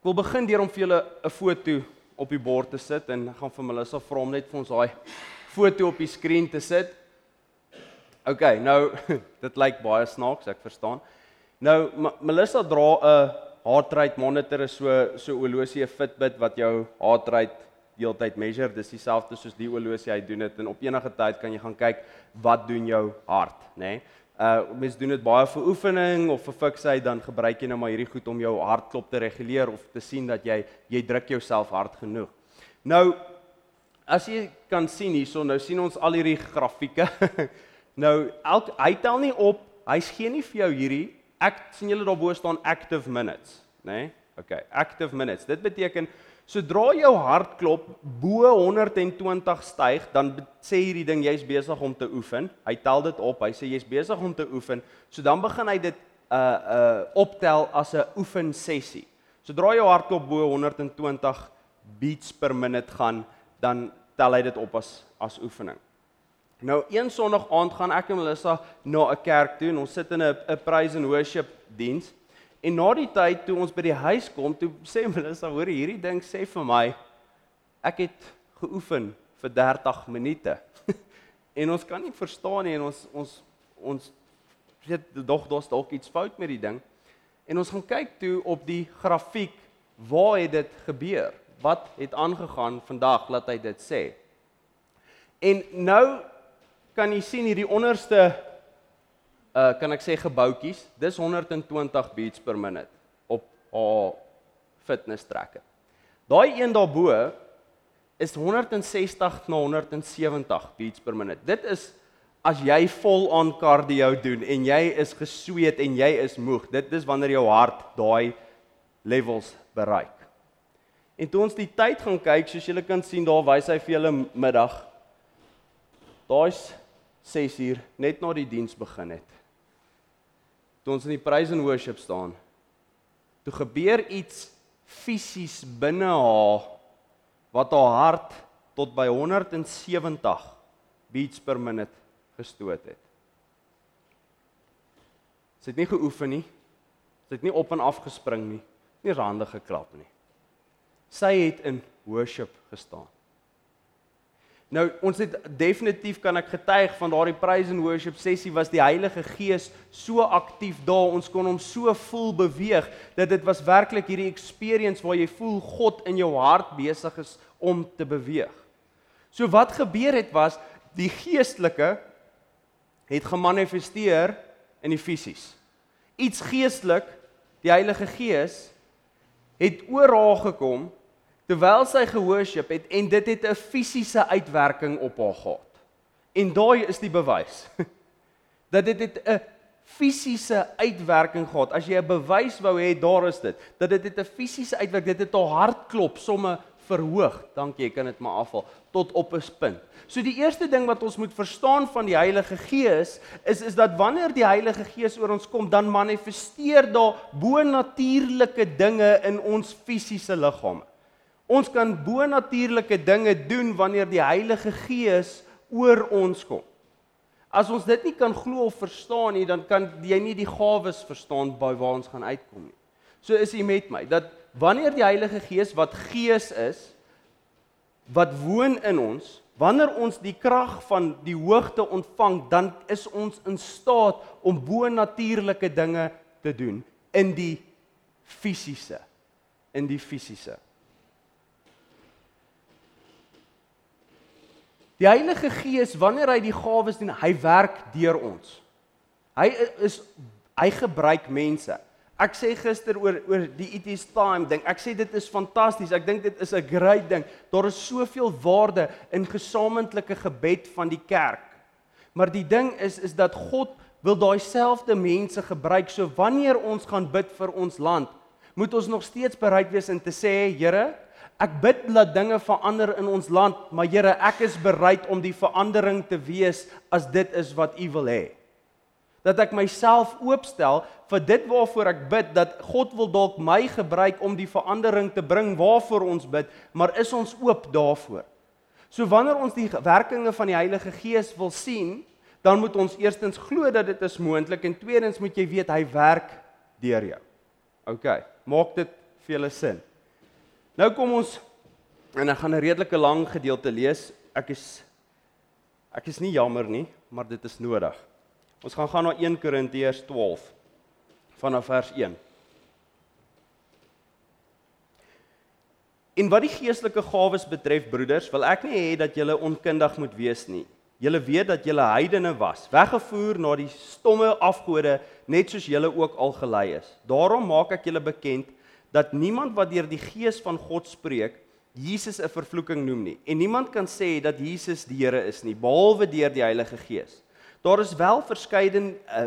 Ek wil begin deur om vir julle 'n foto op die bord te sit en ek gaan vir Melissa vra om net vir ons daai foto op die skerm te sit. OK, nou dit lyk baie snaaks, ek verstaan. Nou M Melissa dra 'n heart rate monitor, is so so horlosie, 'n Fitbit wat jou heart rate deeltyd measure. Dis dieselfde soos die horlosie hy doen dit en op enige tyd kan jy gaan kyk wat doen jou hart, nê? Nee? Uh mense doen dit baie vir oefening of vir fiksheid dan gebruik jy nou maar hierdie goed om jou hartklop te reguleer of te sien dat jy jy druk jouself hard genoeg. Nou as jy kan sien hierso nou sien ons al hierdie grafieke. nou elk hy tel nie op, hy gee nie vir jou hierdie ek sien julle daarbo staan active minutes, nê? Nee? Okay, active minutes. Dit beteken Sodra jou hartklop bo 120 styg, dan sê hierdie ding jy's besig om te oefen. Hy tel dit op. Hy sê jy's besig om te oefen. So dan begin hy dit uh uh optel as 'n oefen sessie. Sodra jou hartklop bo 120 beats per minuut gaan, dan tel hy dit op as as oefening. Nou een Sondag aand gaan ek en Melissa na 'n kerk toe en ons sit in 'n 'n praise and worship diens. En na die tyd toe ons by die huis kom, toe sê Melissa, hoor hierdie ding sê vir my ek het geoefen vir 30 minute. en ons kan nie verstaan nie en ons ons ons weet dog daar's dalk iets fout met die ding. En ons gaan kyk toe op die grafiek waar het dit gebeur? Wat het aangegaan vandag laat hy dit sê? En nou kan jy sien hierdie onderste uh kan ek sê geboutjies, dis 120 beats per minuut op haar fitness tracker. Daai een daarbo is 160 na 170 beats per minuut. Dit is as jy vol aan cardio doen en jy is gesweet en jy is moeg. Dit is wanneer jou hart daai levels bereik. En toe ons die tyd gaan kyk, soos julle kan sien, daar wys hy vir julle middag. Daai's 6 uur net na die diens begin het toe ons in die praise and worship staan, toe gebeur iets fisies binne haar wat haar hart tot by 170 beats per minuut gestoot het. Sy het nie geoefen nie. Sy het nie op en af gespring nie, nie rande geklap nie. Sy het in worship gestaan. Nou ons het definitief kan ek getuig van daardie praise and worship sessie was die Heilige Gees so aktief daar ons kon hom so voel beweeg dat dit was werklik hierdie experience waar jy voel God in jou hart besig is om te beweeg. So wat gebeur het was die geestelike het gemanifesteer in die fisies. Iets geestelik, die Heilige Gees het oor haar gekom terwyl sy gehoorship het en dit het 'n fisiese uitwerking op haar gehad. En daai is die bewys. dat dit het 'n fisiese uitwerking gehad. As jy 'n bewys wou hê, daar is dit. Dat dit het 'n fisiese uitwerking. Dit het haar hartklop somme verhoog. Dankie, jy kan dit maar afval tot op 'n punt. So die eerste ding wat ons moet verstaan van die Heilige Gees is is dat wanneer die Heilige Gees oor ons kom, dan manifesteer daar bo-natuurlike dinge in ons fisiese liggame. Ons kan bonatuurlike dinge doen wanneer die Heilige Gees oor ons kom. As ons dit nie kan glo of verstaan nie, dan kan jy nie die gawes verstaan by waar ons gaan uitkom nie. So is jy met my dat wanneer die Heilige Gees wat Gees is wat woon in ons, wanneer ons die krag van die hoogte ontvang, dan is ons in staat om bonatuurlike dinge te doen in die fisiese in die fisiese Die Heilige Gees, wanneer hy die gawes doen, hy werk deur ons. Hy is hy gebruik mense. Ek sê gister oor oor die it is time ding. Ek sê dit is fantasties. Ek dink dit is 'n great ding. Daar is soveel waarde in gesamentlike gebed van die kerk. Maar die ding is is dat God wil daai selfde mense gebruik. So wanneer ons gaan bid vir ons land, moet ons nog steeds bereid wees om te sê, Here, Ek bid dat dinge verander in ons land, maar Here, ek is bereid om die verandering te wees as dit is wat U wil hê. Dat ek myself oopstel vir dit waarvoor ek bid, dat God wil dalk my gebruik om die verandering te bring waarvoor ons bid, maar is ons oop daarvoor? So wanneer ons die werkinge van die Heilige Gees wil sien, dan moet ons eerstens glo dat dit is moontlik en tweedens moet jy weet hy werk deur jou. OK, maak dit vir julle sin. Nou kom ons en ek gaan 'n redelike lang gedeelte lees. Ek is ek is nie jammer nie, maar dit is nodig. Ons gaan gaan na 1 Korintiërs 12 vanaf vers 1. En wat die geestelike gawes betref, broeders, wil ek nie hê dat julle onkundig moet wees nie. Julle weet dat julle heidene was, weggevoer na die stomme afgode, net soos julle ook al gelei is. Daarom maak ek julle bekend dat niemand wat deur die Gees van God spreek, Jesus 'n vervloeking noem nie. En niemand kan sê dat Jesus die Here is nie, behalwe deur die Heilige Gees. Daar is wel verskeiden uh,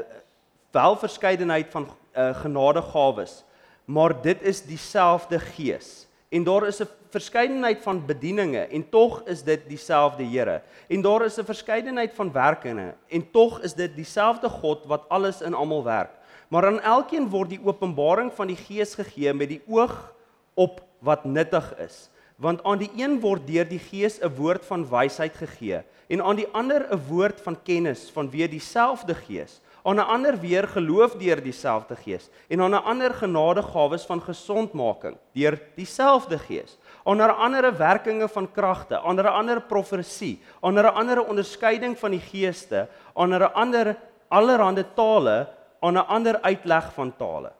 wel verskeidenheid van uh, genadegawes, maar dit is dieselfde Gees. En daar is 'n verskeidenheid van bedieninge en tog is dit dieselfde Here. En daar is 'n verskeidenheid van werkinge en tog is dit dieselfde God wat alles in almal werk. Maar aan elkeen word die openbaring van die Gees gegee met die oog op wat nuttig is. Want aan die een word deur die Gees 'n woord van wysheid gegee en aan die ander 'n woord van kennis vanweë dieselfde Gees aan 'n ander weer geloof deur dieselfde Gees en aan 'n ander genadegawes van gesondmaking deur dieselfde Gees aan 'n ander werkinge van kragte aan 'n ander profesie aan 'n ander onderskeiding van die geeste aan 'n ander allerhande tale aan 'n ander uitleg van tale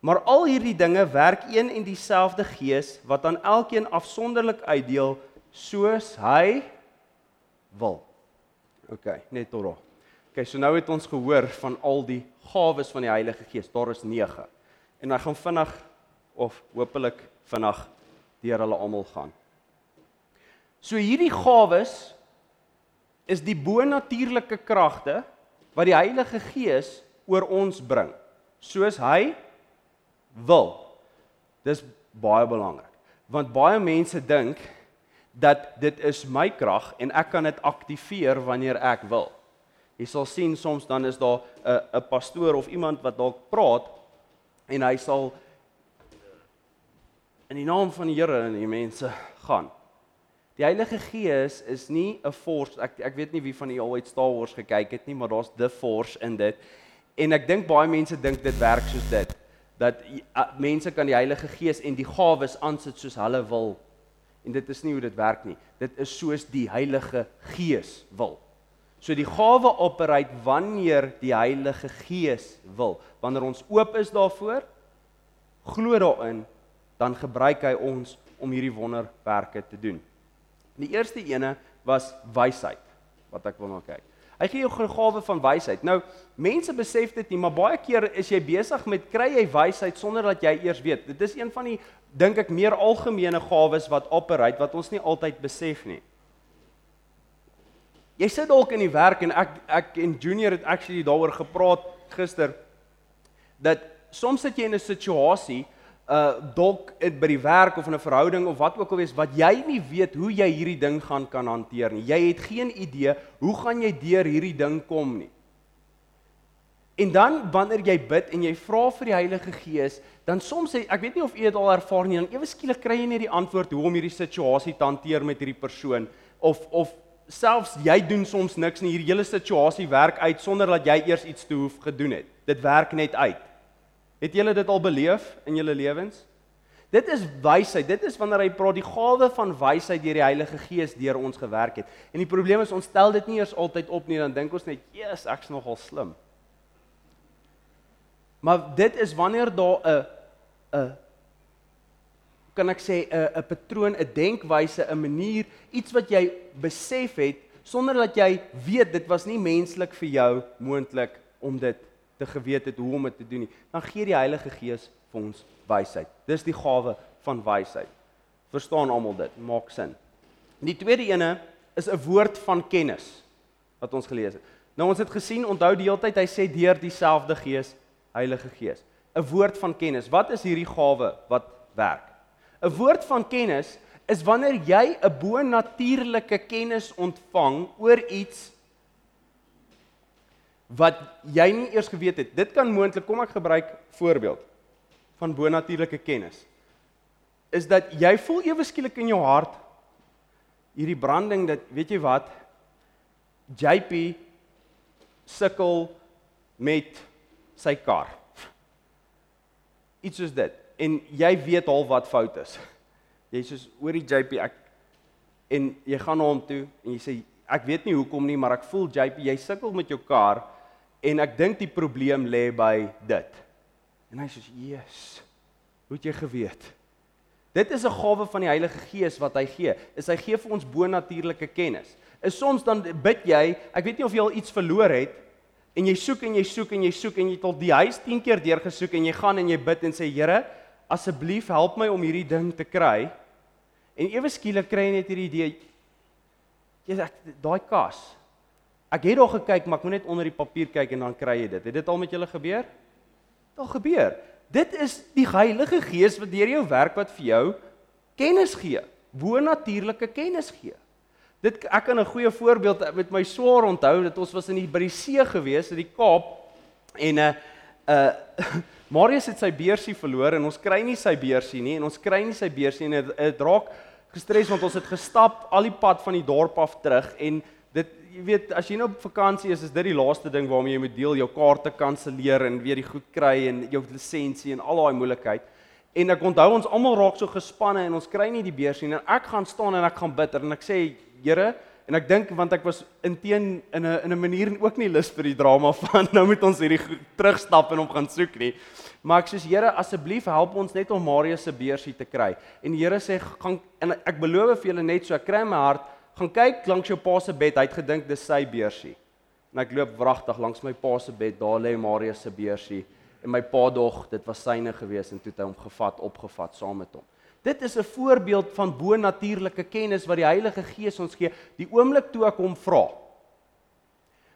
maar al hierdie dinge werk een en dieselfde Gees wat aan elkeen afsonderlik uitdeel soos hy wil OK net tot daar Okay, so nou het ons gehoor van al die gawes van die Heilige Gees. Daar is 9. En ek gaan vinnig of hopelik vinnig deur hulle almal gaan. So hierdie gawes is die bo-natuurlike kragte wat die Heilige Gees oor ons bring, soos hy wil. Dis baie belangrik, want baie mense dink dat dit is my krag en ek kan dit aktiveer wanneer ek wil. Jy sal sien soms dan is daar 'n 'n pastoor of iemand wat dalk praat en hy sal in die naam van die Here en die mense gaan. Die Heilige Gees is nie 'n force ek ek weet nie wie van julle al ooit Star Wars gekyk het nie, maar daar's the force in dit. En ek dink baie mense dink dit werk soos dit dat uh, mense kan die Heilige Gees en die gawes aansit soos hulle wil. En dit is nie hoe dit werk nie. Dit is soos die Heilige Gees wil. So die gawe operate wanneer die Heilige Gees wil. Wanneer ons oop is daarvoor, glo daarin, dan gebruik hy ons om hierdie wonderwerke te doen. Die eerste ene was wysheid wat ek wil nou kyk. Hy gee jou 'n gawe van wysheid. Nou, mense besef dit nie, maar baie keer is jy besig met kry jy wysheid sonder dat jy eers weet. Dit is een van die dink ek meer algemene gawes wat operate wat ons nie altyd besef nie. Jy sit dalk in die werk en ek ek en Junior het actually daaroor gepraat gister dat soms sit jy in 'n situasie uh dalk by die werk of in 'n verhouding of wat ook al wees wat jy nie weet hoe jy hierdie ding gaan kan hanteer nie. Jy het geen idee hoe gaan jy deur hierdie ding kom nie. En dan wanneer jy bid en jy vra vir die Heilige Gees, dan soms ek weet nie of u dit al ervaar nie, dan ewe skielik kry jy nie die antwoord hoe om hierdie situasie te hanteer met hierdie persoon of of selfs jy doen soms niks nie. Hierdie hele situasie werk uit sonder dat jy eers iets te hoef gedoen het. Dit werk net uit. Het julle dit al beleef in julle lewens? Dit is wysheid. Dit is wanneer hy praat die gawe van wysheid deur die Heilige Gees deur ons gewerk het. En die probleem is ons stel dit nie eers altyd op nie, dan dink ons net, "Jesus, ek's nogal slim." Maar dit is wanneer daar 'n 'n kan ek sê 'n 'n patroon, 'n denkwyse, 'n manier, iets wat jy besef het sonder dat jy weet dit was nie menslik vir jou moontlik om dit te geweet het hoe om dit te doen nie. Dan gee die Heilige Gees vir ons wysheid. Dis die gawe van wysheid. Verstaan almal dit? Maak sin. Die tweede ene is 'n woord van kennis wat ons gelees het. Nou ons het gesien, onthou die hele tyd hy sê deur dieselfde Gees, Heilige Gees. 'n Woord van kennis. Wat is hierdie gawe wat werk? 'n woord van kennis is wanneer jy 'n bo-natuurlike kennis ontvang oor iets wat jy nie eers geweet het. Dit kan moontlik kom ek gebruik voorbeeld van bo-natuurlike kennis. Is dat jy voel ewe skielik in jou hart hierdie branding dat weet jy wat JP sukkel met sy kar. Iets soos dit en jy weet al wat fout is. Jy sê oor die JP ek en jy gaan na hom toe en jy sê ek weet nie hoekom nie, maar ek voel JP jy sukkel met jou kar en ek dink die probleem lê by dit. En hy sê: "Jesus, hoe het jy geweet?" Dit is 'n gawe van die Heilige Gees wat hy gee. Is hy gee vir ons bonatuurlike kennis. Is soms dan bid jy, ek weet nie of jy al iets verloor het en jy soek en jy soek en jy soek en jy het al die huis 10 keer deurgesoek en jy gaan en jy bid en sê Here, asseblief help my om hierdie ding te kry. En ewe skielik kry jy net hierdie idee. Jy sê daai kas. Ek het daar gekyk, maar ek moet net onder die papier kyk en dan kry jy dit. Het dit al met julle gebeur? Dit al gebeur. Dit is die Heilige Gees wat deur jou werk wat vir jou kennis gee, bo-natuurlike kennis gee. Dit ek kan 'n goeie voorbeeld met my swaar onthou dat ons was in die by die see gewees in die Kaap en 'n uh, uh Marius het sy beursie verloor en ons kry nie sy beursie nie en ons kry nie sy beursie en dit raak gestres want ons het gestap al die pad van die dorp af terug en dit jy weet as jy nou op vakansie is is dit die laaste ding waarmee jy moet deel jou kaarte kanselleer en weer die goed kry en jou lisensie en al daai moeilikheid en ek onthou ons almal raak so gespanne en ons kry nie die beurs nie en ek gaan staan en ek gaan bid en ek sê Here en ek dink want ek was inteen in 'n in 'n manier en ook nie lus vir die drama van nou moet ons hierdie terugstap en hom gaan soek nie Maar ek sê Here, asseblief help ons net om Marius se beursie te kry. En die Here sê gaan en ek beloof vir julle net so, ek kry in my hart, gaan kyk langs jou pa se bed. Hy het gedink dis sy beursie. En ek loop wragtig langs my pa se bed. Daar lê Marius se beursie en my pa dog, dit was syne gewees en toe het hy hom gevat, opgevat saam met hom. Dit is 'n voorbeeld van bo-natuurlike kennis wat die Heilige Gees ons gee die oomblik toe ek hom vra.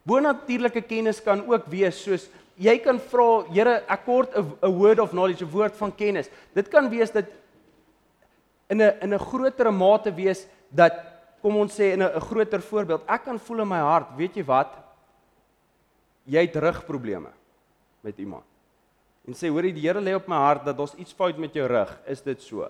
Bo-natuurlike kennis kan ook wees soos jy kan vra, Here, ek kort 'n word of knowledge, 'n woord van kennis. Dit kan wees dat in 'n in 'n groter mate wees dat kom ons sê in 'n groter voorbeeld, ek kan voel in my hart, weet jy wat? Jy het rugprobleme met iemand. En sê, hoorie, die Here lê op my hart dat ons iets fout met jou rug, is dit so?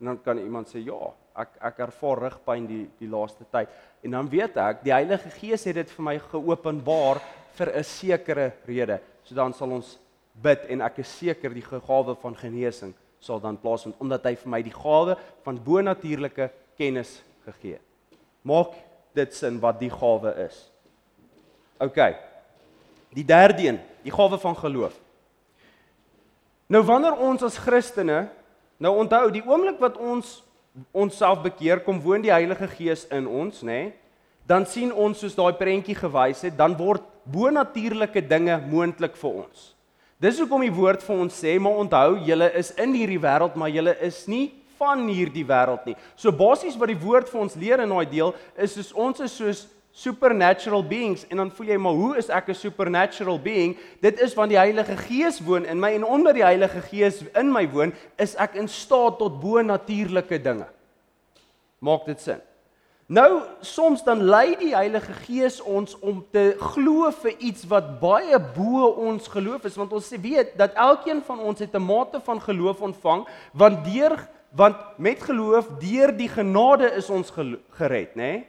En dan kan iemand sê, ja, ek ek ervaar rugpyn die die laaste tyd. En dan weet ek, die Heilige Gees het dit vir my geopenbaar vir 'n sekere rede. So dan sal ons bid en ek is seker die gawe van genesing sal dan plaasvind omdat hy vir my die gawe van bonatuurlike kennis gegee. Maak dit sin wat die gawe is. OK. Die derde een, die gawe van geloof. Nou wanneer ons as Christene nou onthou die oomblik wat ons onsself bekeer kom woon die Heilige Gees in ons, nê? Nee, dan sien ons soos daai prentjie gewys het, dan word bonatuurlike dinge moontlik vir ons. Dis hoekom die woord vir ons sê, maar onthou, julle is in hierdie wêreld, maar julle is nie van hierdie wêreld nie. So basies wat die woord vir ons leer in daai deel is soos ons is soos supernatural beings en dan voel jy maar hoe is ek 'n supernatural being? Dit is want die Heilige Gees woon in my en onder die Heilige Gees in my woon, is ek in staat tot bonatuurlike dinge. Maak dit sin? Nou soms dan lei die Heilige Gees ons om te glo vir iets wat baie bo ons geloof is want ons weet dat elkeen van ons het 'n mate van geloof ontvang want deur want met geloof deur die genade is ons gered nê nee?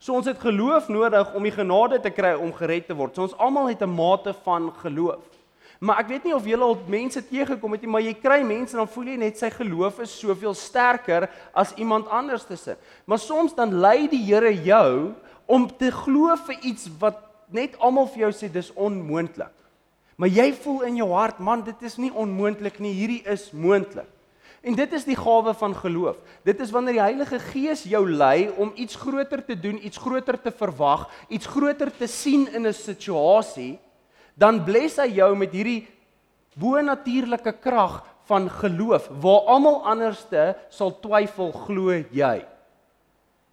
So ons het geloof nodig om die genade te kry om gered te word. So ons almal het 'n mate van geloof. Maar ek weet nie of jy al mense teëgekom het nie, maar jy kry mense dan voel jy net sy geloof is soveel sterker as iemand anders te sit. Maar soms dan lei die Here jou om te glo vir iets wat net almal vir jou sê dis onmoontlik. Maar jy voel in jou hart, man, dit is nie onmoontlik nie, hierdie is moontlik. En dit is die gawe van geloof. Dit is wanneer die Heilige Gees jou lei om iets groter te doen, iets groter te verwag, iets groter te sien in 'n situasie dan bless hy jou met hierdie bo-natuurlike krag van geloof waar almal anderste sal twyfel glo jy.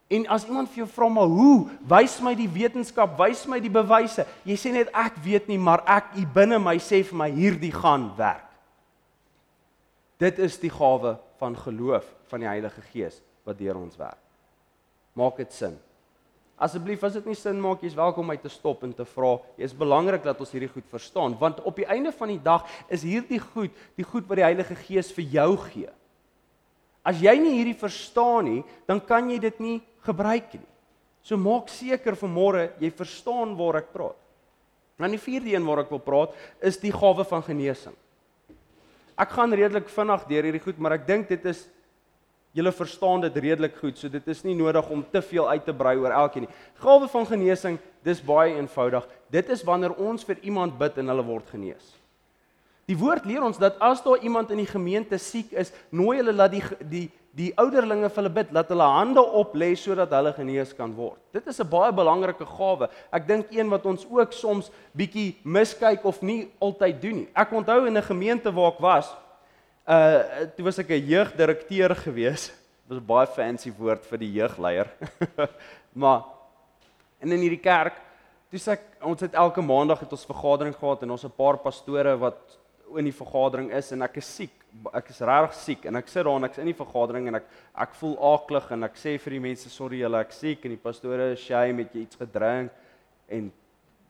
En as iemand vir jou vra maar hoe, wys my die wetenskap, wys my die bewyse. Jy sê net ek weet nie, maar ek u binne my sê vir my hierdie gaan werk. Dit is die gawe van geloof van die Heilige Gees wat deur ons werk. Maak dit sin? Asseblief as dit nie sin maak, jy's welkom om te stop en te vra. Dit is belangrik dat ons hierdie goed verstaan, want op die einde van die dag is hierdie goed, die goed wat die Heilige Gees vir jou gee. As jy nie hierdie verstaan nie, dan kan jy dit nie gebruik nie. So maak seker vir môre jy verstaan waar ek praat. Dan die vierde een waar ek wil praat, is die gawe van genesing. Ek gaan redelik vinnig deur hierdie goed, maar ek dink dit is julle verstaan dit redelik goed, so dit is nie nodig om te veel uit te brei oor elkeen nie. Gawe van genesing, dis baie eenvoudig. Dit is wanneer ons vir iemand bid en hulle word genees. Die woord leer ons dat as daar iemand in die gemeente siek is, nooi hulle laat die die die ouderlinge vir hulle bid, laat hulle hande op lê sodat hulle genees kan word. Dit is 'n baie belangrike gawe. Ek dink een wat ons ook soms bietjie miskyk of nie altyd doen nie. Ek onthou in 'n gemeente waar ek was, uh toe was ek 'n jeugdirekteur gewees. Dit was 'n baie fancy woord vir die jeugleier. maar en in hierdie kerk, sê ek ons het elke maandag het ons vergadering gehad en ons 'n paar pastore wat in die vergadering is en ek is siek. Ek is regtig siek en ek sit daar en ek's in die vergadering en ek ek voel aaklig en ek sê vir die mense sorry julle ek siek en die pastore is shame het jy iets gedrink en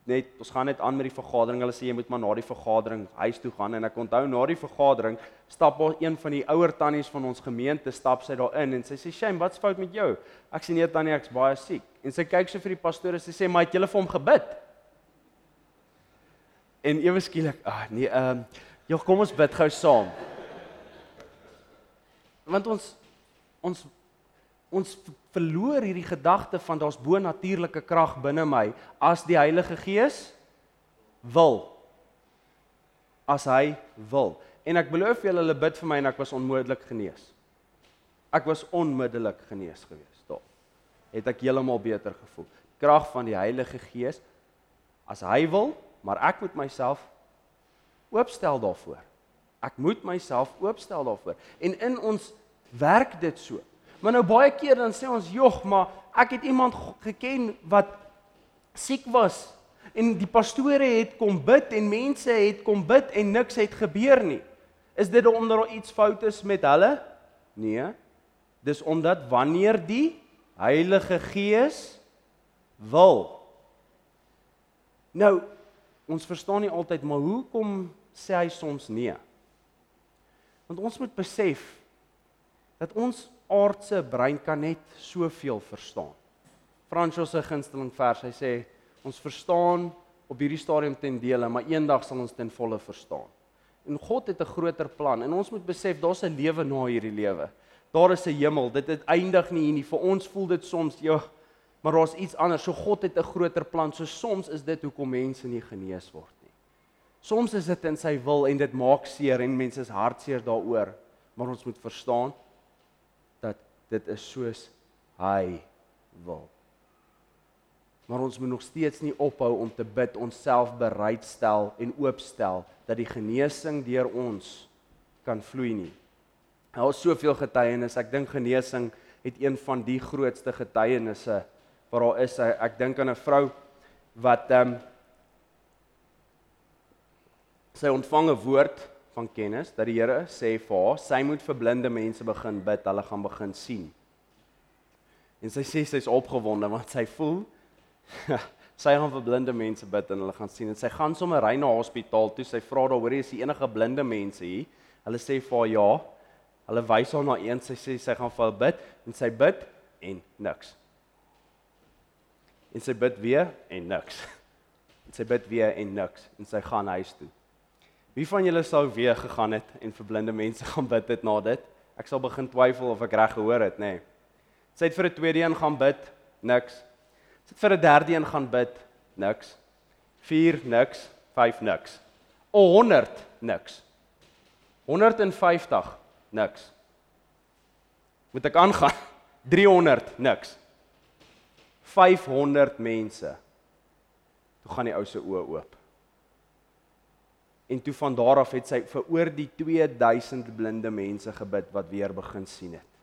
net ons gaan net aan met die vergadering. Hulle sê jy moet maar na die vergadering huis toe gaan en ek onthou na die vergadering stap daar een van die ouer tannies van ons gemeente stap sy daar in en sy sê shame wat's fout met jou? Ek sê nee tannie ek's baie siek. En sy kyk so vir die pastore sy sê maar het julle vir hom gebid? En ewe skielik, ag ah, nee, ehm um, Ja, kom ons bid gou saam. Want ons ons ons verloor hierdie gedagte van daar's bo-natuurlike krag binne my as die Heilige Gees wil. As hy wil. En ek beloof julle hulle bid vir my en ek was onmiddellik genees. Ek was onmiddellik genees gewees. Daar het ek heeltemal beter gevoel. Krag van die Heilige Gees as hy wil, maar ek moet myself oopstel daarvoor. Ek moet myself oopstel daarvoor. En in ons werk dit so. Maar nou baie keer dan sê ons, "Jog, maar ek het iemand geken wat siek was en die pastore het kom bid en mense het kom bid en niks het gebeur nie." Is dit omdat daar iets fout is met hulle? Nee. Dis omdat wanneer die Heilige Gees wil. Nou, ons verstaan nie altyd maar hoekom sê hy soms nee. Want ons moet besef dat ons aardse brein kan net soveel verstaan. Fransos se gunsteling vers, hy sê ons verstaan op hierdie stadium ten dele, maar eendag sal ons ten volle verstaan. En God het 'n groter plan en ons moet besef daar's 'n lewe na hierdie lewe. Daar is 'n hemel. Dit eindig nie hier nie. Vir ons voel dit soms, ja, maar daar's iets anders. So God het 'n groter plan. So soms is dit hoekom mense nie genees word. Soms is dit in sy wil en dit maak seer en mense is hartseer daaroor, maar ons moet verstaan dat dit is soos hy wil. Maar ons moet nog steeds nie ophou om te bid, onsself bereidstel en oopstel dat die genesing deur ons kan vloei nie. Daar is soveel getuienis. Ek dink genesing het een van die grootste getuienisse wat daar is. Ek dink aan 'n vrou wat ehm um, sy ontvang 'n woord van kennis dat die Here sê vir haar, sy moet vir blinde mense begin bid, hulle gaan begin sien. En sy sê sy's opgewonde want sy voel sy gaan vir blinde mense bid en hulle gaan sien. En sy gaan sommer ry na hospitaal toe. Sy vra daar, hoorie, is die enige blinde mense hier? Hulle sê vir haar ja. Hulle wys haar na een, sy sê sy gaan vir hulle bid en sy bid en niks. En sy bid weer en niks. En sy bid weer en niks en sy gaan huis toe. Wie van julle sou weer gegaan het en vir blinde mense gaan bid het na dit? Ek sal begin twyfel of ek reg gehoor het, nê. Nee. Sy het vir 'n tweede een gaan bid, niks. Sy het vir 'n derde een gaan bid, niks. 4 niks, 5 niks. 100 niks. 150 niks. Moet ek aangaan? 300 niks. 500 mense. Toe gaan die ou se oë oop. En toe van daar af het sy vir oor die 2000 blinde mense gebid wat weer begin sien het.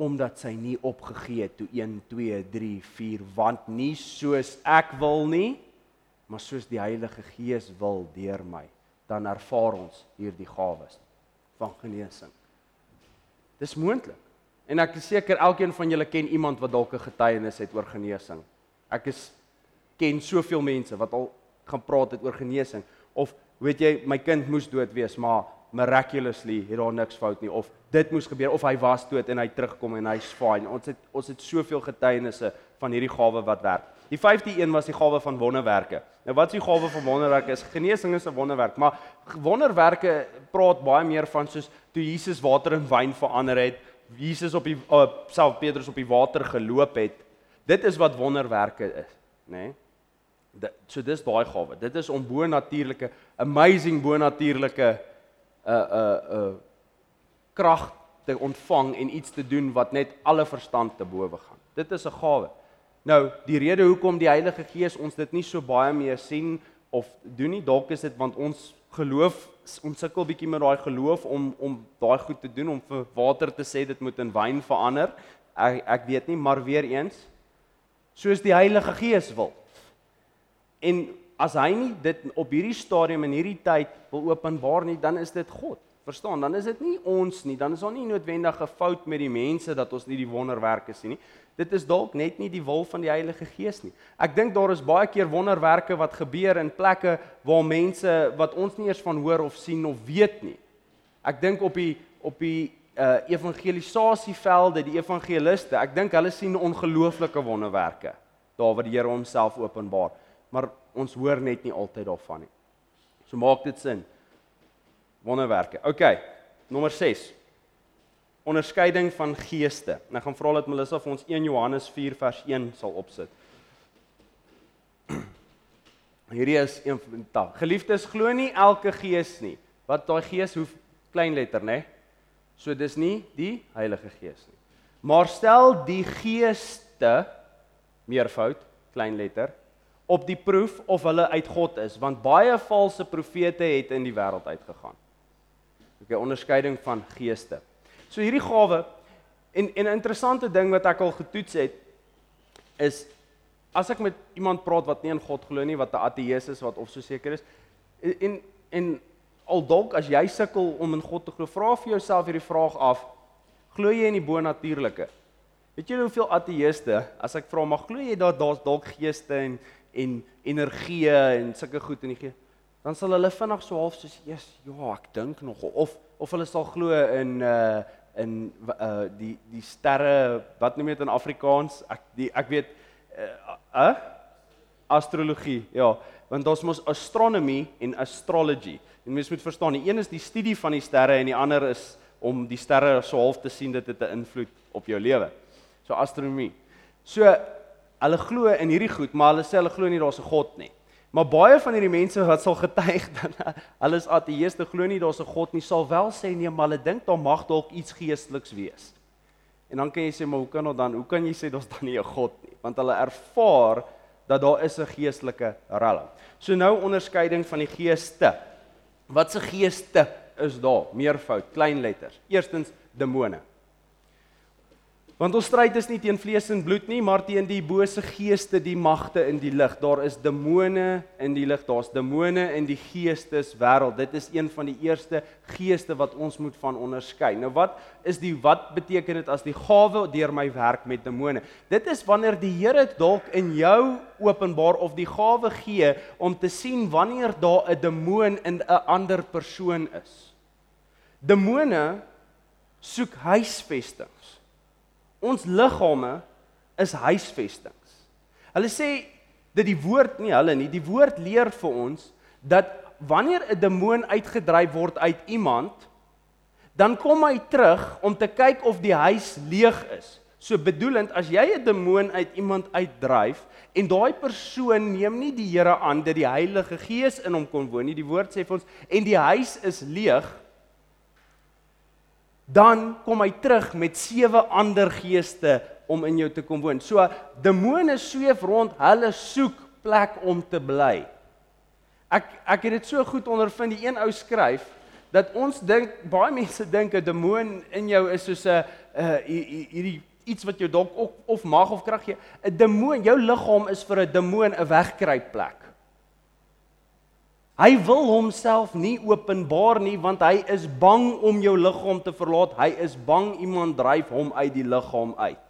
Omdat sy nie opgegee het toe 1 2 3 4 want nie soos ek wil nie, maar soos die Heilige Gees wil deur my, dan ervaar ons hierdie gawes van genesing. Dis moontlik. En ek is seker elkeen van julle ken iemand wat dalk 'n getuienis het oor genesing. Ek is ken soveel mense wat al gaan praat het oor genesing of weet jy my kind moes dood wees maar miraculously het daar niks fout nie of dit moes gebeur of hy was dood en hy terugkom en hy's fine ons het ons het soveel getuienisse van hierdie gawe wat werk Die vyfde een was die gawe van wonderwerke. Nou wat is die gawe van wonderwerke? Is genesing is 'n wonderwerk, maar wonderwerke praat baie meer van soos toe Jesus water in wyn verander het, Jesus op die uh, self Petrus op die water geloop het. Dit is wat wonderwerke is, nê? Nee? Dit so dis daai gawe. Dit is om bo natuurlike, amazing bo natuurlike 'n uh, 'n uh, 'n uh, krag te ontvang en iets te doen wat net alle verstand te bowe gaan. Dit is 'n gawe. Nou, die rede hoekom die Heilige Gees ons dit nie so baie meer sien of doen nie, dalk is dit want ons geloof ons sukkel bietjie met daai geloof om om daai goed te doen om vir water te sê dit moet in wyn verander. Ek ek weet nie, maar weer eens soos die Heilige Gees wil. En as hy nie dit op hierdie stadium en hierdie tyd wil openbaar nie, dan is dit God. Verstaan, dan is dit nie ons nie, dan is daar nie noodwendig 'n fout met die mense dat ons nie die wonderwerke sien nie. Dit is dalk net nie die wil van die Heilige Gees nie. Ek dink daar is baie keer wonderwerke wat gebeur in plekke waar mense wat ons nie eers van hoor of sien of weet nie. Ek dink op die op die uh evangelisasievelde, die evangeliste, ek dink hulle sien ongelooflike wonderwerke daar waar die Here homself openbaar, maar ons hoor net nie altyd daarvan nie. So maak dit sin wonderwerke. OK. Nommer 6. Onderskeiding van geeste. En ek gaan vra dat Melissa vir ons 1 Johannes 4 vers 1 sal opsit. Hierdie is een van ta. Geliefdes, glo nie elke gees nie. Wat daai gees hoef klein letter, né? So dis nie die Heilige Gees nie. Maar stel die geeste meervoud klein letter op die proef of hulle uit God is, want baie valse profete het in die wêreld uitgegaan. Okay, onderskeiding van geeste. So hierdie gawe en en 'n interessante ding wat ek al getoets het is as ek met iemand praat wat nie in God glo nie, wat 'n ateïs is, wat of so seker is en en al dalk as jy sukkel om in God te glo, vra vir jouself hierdie vraag af: Glo jy in die bonatuurlike? Weet jy hoeveel ateïste, as ek vra, maar glo jy dat daar's dalk geeste en en energie en sulke goed in die gees? dan sal hulle vinnig so half soos ja, ek dink nog of of hulle sal glo in uh in uh die die sterre wat noem jy dit in Afrikaans? Ek die ek weet uh, uh astrologie. Ja, want daar's mos astronomy en astrology. En mens moet verstaan, die een is die studie van die sterre en die ander is om die sterre so half te sien dit het 'n invloed op jou lewe. So astronomie. So hulle glo in hierdie goed, maar hulle sê hulle glo nie daar's 'n God nie. Maar baie van hierdie mense wat sal getuig dat hulle is ateëste, glo nie daar's 'n God nie, sal wel sê nee, maar hulle dink daar mag dalk iets geesteliks wees. En dan kan jy sê, maar hoe kan dit dan? Hoe kan jy sê daar's dan nie 'n God nie? Want hulle ervaar dat daar is 'n geestelike rel. So nou onderskeiding van die geeste. Wat se geeste is daar? Meervoud, klein letters. Eerstens demone. Want ons stryd is nie teen vlees en bloed nie, maar teen die bose geeste, die magte in die lig. Daar is demone in die lig. Daar's demone in die geesteswêreld. Dit is een van die eerste geeste wat ons moet van onderskei. Nou wat is die wat beteken dit as die gawe deur my werk met demone? Dit is wanneer die Here dalk in jou openbaar of die gawe gee om te sien wanneer daar 'n demoon in 'n ander persoon is. Demone soek huisvestings. Ons liggame is huisvestings. Hulle sê dat die woord nie hulle nie, die woord leer vir ons dat wanneer 'n demoon uitgedryf word uit iemand, dan kom hy terug om te kyk of die huis leeg is. So bedoelend as jy 'n demoon uit iemand uitdryf en daai persoon neem nie die Here aan dat die Heilige Gees in hom kon woon nie, die woord sê vir ons en die huis is leeg, dan kom hy terug met sewe ander geeste om in jou te kom woon. So demone sweef rond, hulle soek plek om te bly. Ek ek het dit so goed ondervind. Die een ou skryf dat ons dink baie mense dink 'n demoon in jou is soos 'n hierdie iets wat jou dalk of mag of krag gee. 'n Demoon, jou liggaam is vir 'n demoon 'n wegkruipplek. Hy wil homself nie openbaar nie want hy is bang om jou liggaam te verlaat. Hy is bang iemand dryf hom uit die liggaam uit.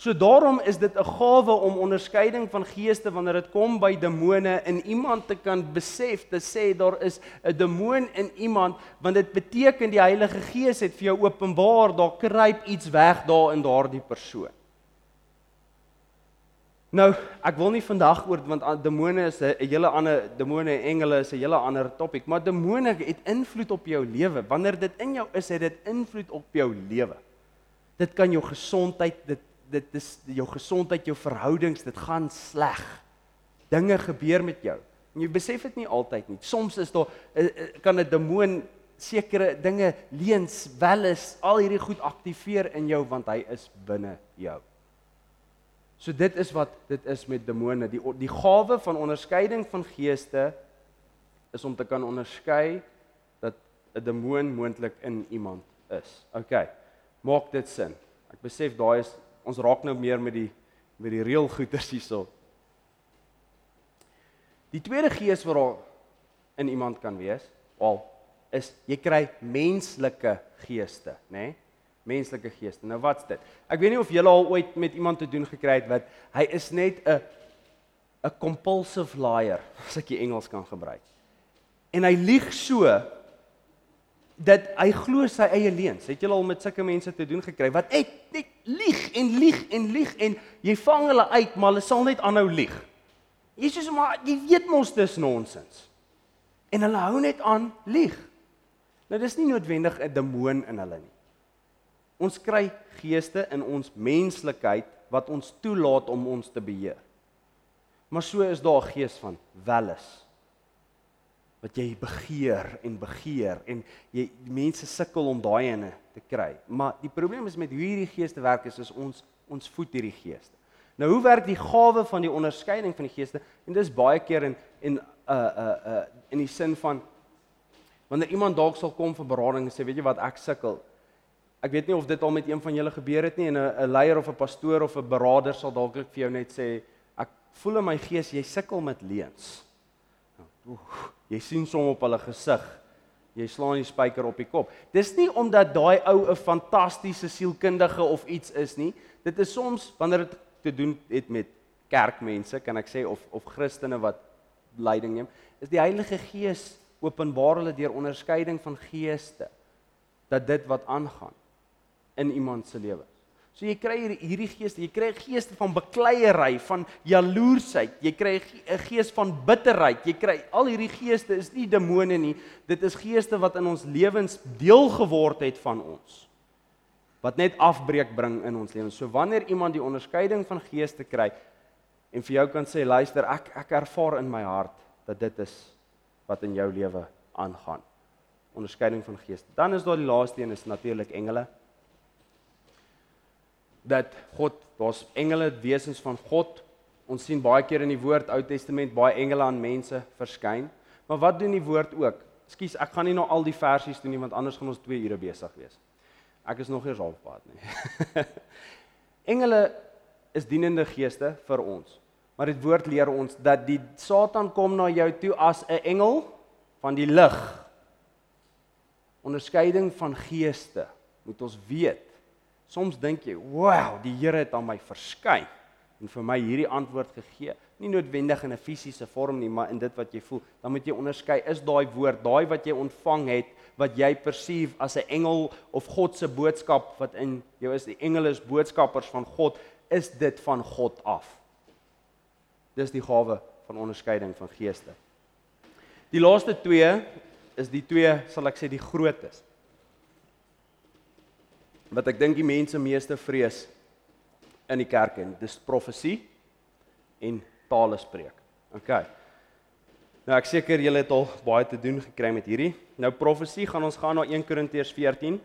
So daarom is dit 'n gawe om onderskeiding van geeste wanneer dit kom by demone in iemand te kan besef te sê daar is 'n demoon in iemand want dit beteken die Heilige Gees het vir jou openbaar daar kruip iets weg daar in daardie persoon. Nou, ek wil nie vandag oor want ah, demone is 'n hele ander demone en engele is 'n hele ander topik, maar demone het invloed op jou lewe. Wanneer dit in jou is, het dit invloed op jou lewe. Dit kan jou gesondheid, dit dit is jou gesondheid, jou verhoudings, dit gaan sleg. Dinge gebeur met jou. En jy besef dit nie altyd nie. Soms is daar eh, eh, kan 'n demoon sekere dinge leens, wel is al hierdie goed aktiveer in jou want hy is binne jou. So dit is wat dit is met demone. Die die gawe van onderskeiding van geeste is om te kan onderskei dat 'n demoon moontlik in iemand is. OK. Maak dit sin? Ek besef daai is ons raak nou meer met die met die reël goeters hierso. Die tweede gees wat daar in iemand kan wees, al is jy kry menslike geeste, nê? Nee? Menslike geeste. Nou wat's dit? Ek weet nie of julle al ooit met iemand te doen gekry het wat hy is net 'n 'n compulsive liar, as ek die Engels kan gebruik. En hy lieg so dat hy glo sy eie leuns. Het julle al met sulke mense te doen gekry wat net net lieg en lieg en lieg en jy vang hulle uit, maar hulle sal net aanhou lieg. Jesus maar jy weet mos dis nonsens. En hulle hou net aan lieg. Nou dis nie noodwendig 'n demoon in hulle nie. Ons kry geeste in ons menslikheid wat ons toelaat om ons te beheer. Maar so is daar 'n gees van welis wat jy begeer en begeer en jy mense sukkel om daai ene te kry. Maar die probleem is met hoe hierdie geeste werk is is ons ons voed hierdie geeste. Nou hoe werk die gawe van die onderskeiding van die geeste? En dis baie keer in en uh uh uh in die sin van Wanneer iemand dalk sal kom vir berading en sê, weet jy wat, ek sukkel. Ek weet nie of dit al met een van julle gebeur het nie en 'n leier of 'n pastoor of 'n beraader sal dalk vir jou net sê, ek voel in my gees jy sukkel met leuns. Nou, oef, jy sien som op hulle gesig. Jy slaan die spyker op die kop. Dis nie omdat daai ou 'n fantastiese sielkundige of iets is nie. Dit is soms wanneer dit te doen het met kerkmense, kan ek sê of of Christene wat leiding neem, is die Heilige Gees openbaar hulle deur onderskeiding van geeste dat dit wat aangaan in iemand se lewe. So jy kry hierdie geeste, jy kry geeste van bekleierery, van jaloersheid, jy kry 'n gees van bitterheid, jy kry al hierdie geeste is nie demone nie, dit is geeste wat in ons lewens deel geword het van ons wat net afbreek bring in ons lewens. So wanneer iemand die onderskeiding van geeste kry en vir jou kan sê luister, ek ek ervaar in my hart dat dit is wat in jou lewe aangaan. Onderskeiding van geeste. Dan is daar die laaste een is natuurlik engele. Dat God, daar's engele wesens van God. Ons sien baie keer in die woord Ou Testament baie engele aan mense verskyn. Maar wat doen die woord ook? Ekskuus, ek gaan nie nou al die versies doen nie want anders gaan ons 2 ure besig wees. Ek is nog nie halfpad nie. engele is dienende geeste vir ons. Maar dit woord leer ons dat die Satan kom na jou toe as 'n engel van die lig. Onderskeiding van geeste moet ons weet. Soms dink jy, "Wow, die Here het aan my verskyn en vir my hierdie antwoord gegee." Nie noodwendig in 'n fisiese vorm nie, maar in dit wat jy voel. Dan moet jy onderskei, is daai woord, daai wat jy ontvang het, wat jy perceive as 'n engel of God se boodskap wat in jou is, die engele is boodskappers van God, is dit van God af? Dis die gawe van onderskeiding van geeste. Die laaste twee is die twee sal ek sê die grootes. Wat ek dink die mense meeste vrees in die kerk en dis profesie en tale spreek. OK. Nou ek seker julle het al baie te doen gekry met hierdie. Nou profesie gaan ons gaan na 1 Korintiërs 14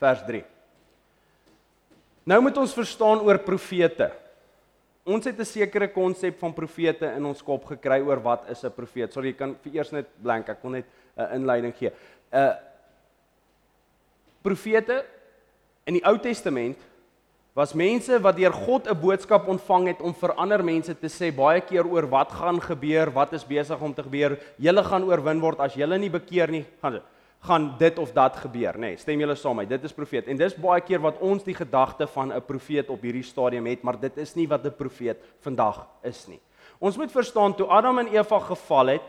vers 3. Nou moet ons verstaan oor profete. Ons het 'n sekere konsep van profete in ons kop gekry oor wat is 'n profeet. Sorry, jy kan vir eers net blank. Ek wil net 'n inleiding gee. 'n uh, Profete in die Ou Testament was mense wat deur God 'n boodskap ontvang het om vir ander mense te sê baie keer oor wat gaan gebeur, wat is besig om te gebeur. Julle gaan oorwin word as julle nie bekeer nie. Gaan gaan dit of dat gebeur, nê? Nee, stem julle saam met? Dit is profeet. En dis baie keer wat ons die gedagte van 'n profeet op hierdie stadium het, maar dit is nie wat 'n profeet vandag is nie. Ons moet verstaan toe Adam en Eva geval het,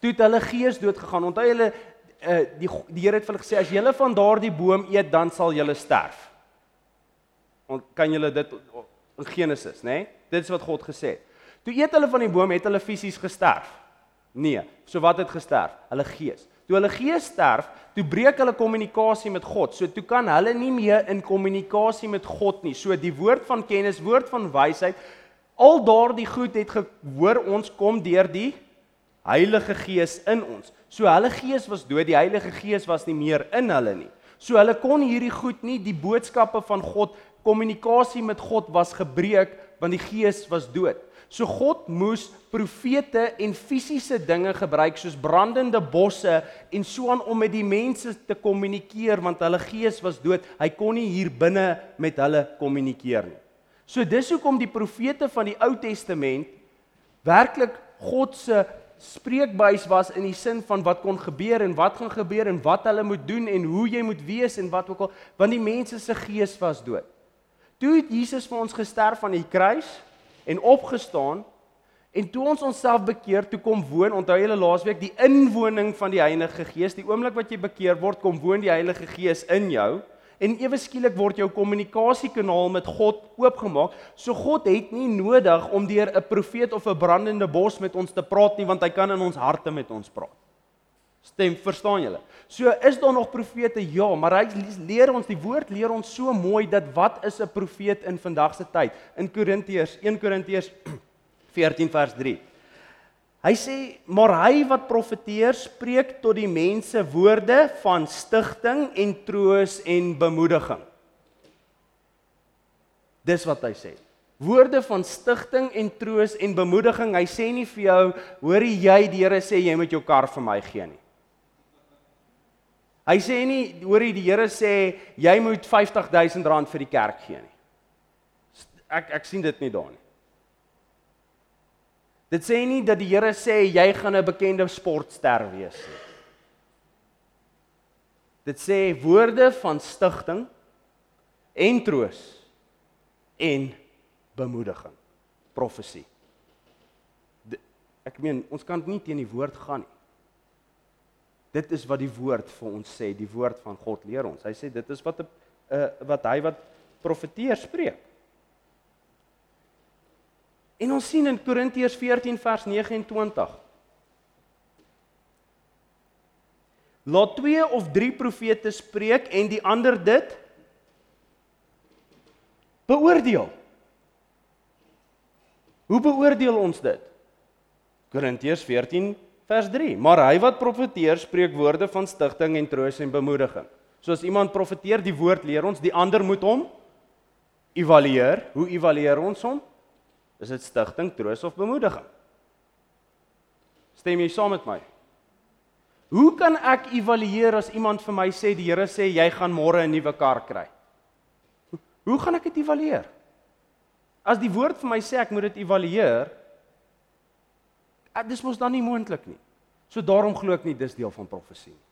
toe het hulle gees dood gegaan. Onthou julle uh, die die Here het vir hulle gesê as julle van daardie boom eet, dan sal julle sterf. Kan julle dit in Genesis, nê? Nee? Dit is wat God gesê het. Toe eet hulle van die boom, het hulle fisies gesterf. Nee, so wat het gesterf? Hulle gees. Toe hulle gees sterf, toe breek hulle kommunikasie met God. So toe kan hulle nie meer in kommunikasie met God nie. So die woord van kennis, woord van wysheid, al daardie goed het gehoor ons kom deur die Heilige Gees in ons. So hulle gees was dood, die Heilige Gees was nie meer in hulle nie. So hulle kon hierdie goed nie die boodskappe van God, kommunikasie met God was gebreek want die gees was dood. So God moes profete en fisiese dinge gebruik soos brandende bosse en so aan om met die mense te kommunikeer want hulle gees was dood. Hy kon nie hier binne met hulle kommunikeer nie. So dis hoekom die profete van die Ou Testament werklik God se spreekbuis was in die sin van wat kon gebeur en wat gaan gebeur en wat hulle moet doen en hoe jy moet wees en wat ook al want die mense se gees was dood. Toe het Jesus vir ons gesterf aan die kruis en opgestaan en toe ons onsself bekeer toe kom woon onthou julle laasweek die inwoning van die Heilige Gees die oomblik wat jy bekeer word kom woon die Heilige Gees in jou en ewe skielik word jou kommunikasiekanaal met God oopgemaak so God het nie nodig om deur 'n profeet of 'n brandende bos met ons te praat nie want hy kan in ons harte met ons praat Stem, verstaan julle? So is daar nog profete? Ja, maar hy leer ons die woord leer ons so mooi dat wat is 'n profeet in vandag se tyd? In Korintiërs 1 Korintiërs 14 vers 3. Hy sê, maar hy wat profeteer spreek tot die mense woorde van stigting en troos en bemoediging. Dis wat hy sê. Woorde van stigting en troos en bemoediging. Hy sê nie vir jou, hoorie jy die Here sê jy moet jou kar vir my gee nie. Hy sê nie hoor jy die Here sê jy moet 50000 rand vir die kerk gee nie. Ek ek sien dit nie daar nie. Dit sê nie dat die Here sê jy gaan 'n bekende sportster wees nie. Dit sê woorde van stigting en troos en bemoediging, profesie. Ek meen, ons kan nie teen die woord gaan nie. Dit is wat die woord vir ons sê, die woord van God leer ons. Hy sê dit is wat 'n uh, wat hy wat profeteer spreek. En ons sien in Korintiërs 14 vers 29. Laat twee of drie profete spreek en die ander dit beoordeel. Hoe beoordeel ons dit? Korintiërs Vers 3: Maar hy wat profeteer, spreek woorde van stigting en troos en bemoediging. So as iemand profeteer, die woord leer ons, die ander moet hom evalueer. Hoe evalueer ons hom? Is dit stigting, troos of bemoediging? Stem jy saam met my? Hoe kan ek evalueer as iemand vir my sê die Here sê jy gaan môre 'n nuwe kar kry? Hoe gaan ek dit evalueer? As die woord vir my sê ek moet dit evalueer, Ah, dis mos dan nie moontlik nie. So daarom glo ek nie dis deel van profesie nie.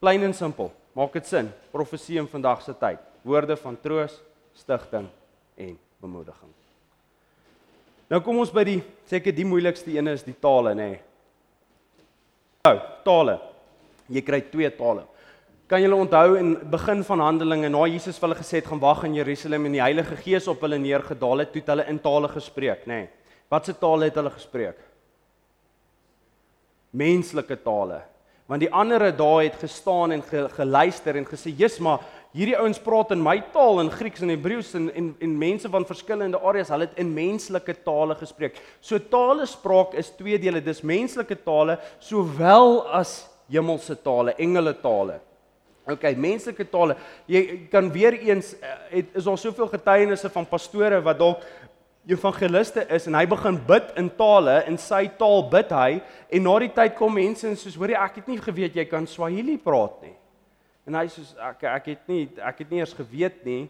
Plain en simpel. Maak dit sin? Profesie in vandag se tyd. Woorde van troos, stigting en bemoediging. Nou kom ons by die seker die moeilikste een is die tale nê. Nee. Nou, tale. Jy kry twee tale. Kan julle onthou in begin van Handelinge na Jesus vir hulle gesê het gaan wag in Jerusalem en die Heilige Gees op hulle neergedaal het, toe het hulle in tale gespreek, nê? Nee. Watse tale het hulle gespreek? Menslike tale. Want die ander dae het gestaan en ge, geluister en gesê, "Jesus, maar hierdie ouens praat in my taal in Grieks en Hebreëus en en en mense van verskillende areas, hulle het in menslike tale gespreek." So tale spraak is twee dele. Dis menslike tale sowel as hemelse tale, engele tale. OK, menslike tale. Jy kan weer eens eh, het is daar soveel getuienisse van pastore wat dalk evangeliste is en hy begin bid in tale en sy taal bid hy en na die tyd kom mense en soos hoorie ek het nie geweet jy kan Swahili praat nie. En hy sê ek ek het nie ek het nie eers geweet nie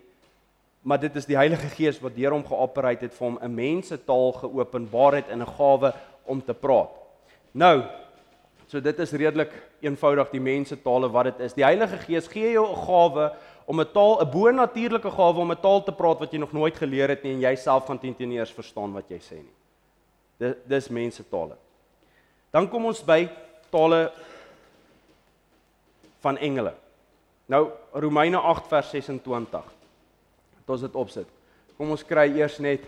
maar dit is die Heilige Gees wat deur hom geopereer het vir hom 'n mense taal geopenbaar het in 'n gawe om te praat. Nou so dit is redelik eenvoudig die mense tale wat dit is. Die Heilige Gees gee jou 'n gawe om 'n taal, 'n bo-natuurlike gawe om 'n taal te praat wat jy nog nooit geleer het nie en jy self gaan teen teen eers verstaan wat jy sê nie. Dis dis mense tale. Dan kom ons by tale van engele. Nou Romeine 8 vers 26. Dit ons dit opsit. kom ons kry eers net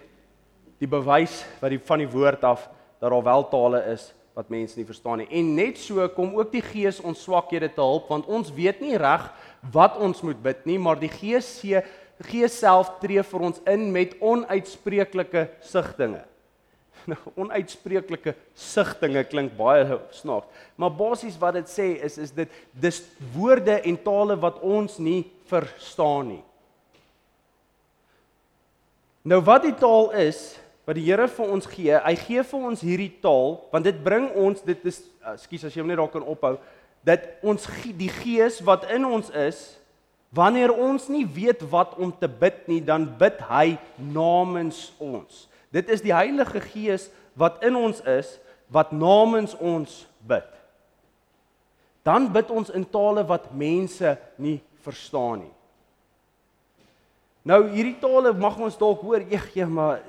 die bewys wat die van die woord af dat daar wel tale is wat mense nie verstaan nie. En net so kom ook die Gees ons swakhede te help want ons weet nie reg wat ons moet bid nie, maar die Gees se Gees self tree vir ons in met onuitspreeklike sigtinge. Nou onuitspreeklike sigtinge klink baie snaaks, maar basies wat dit sê is is dit dis woorde en tale wat ons nie verstaan nie. Nou wat die taal is wat die Here vir ons gee, hy gee vir ons hierdie taal want dit bring ons dit is ekskuus as jy hom net daar kan ophou dat ons die gees wat in ons is wanneer ons nie weet wat om te bid nie dan bid hy namens ons dit is die Heilige Gees wat in ons is wat namens ons bid dan bid ons in tale wat mense nie verstaan nie nou hierdie tale mag ons dalk hoor eeg maar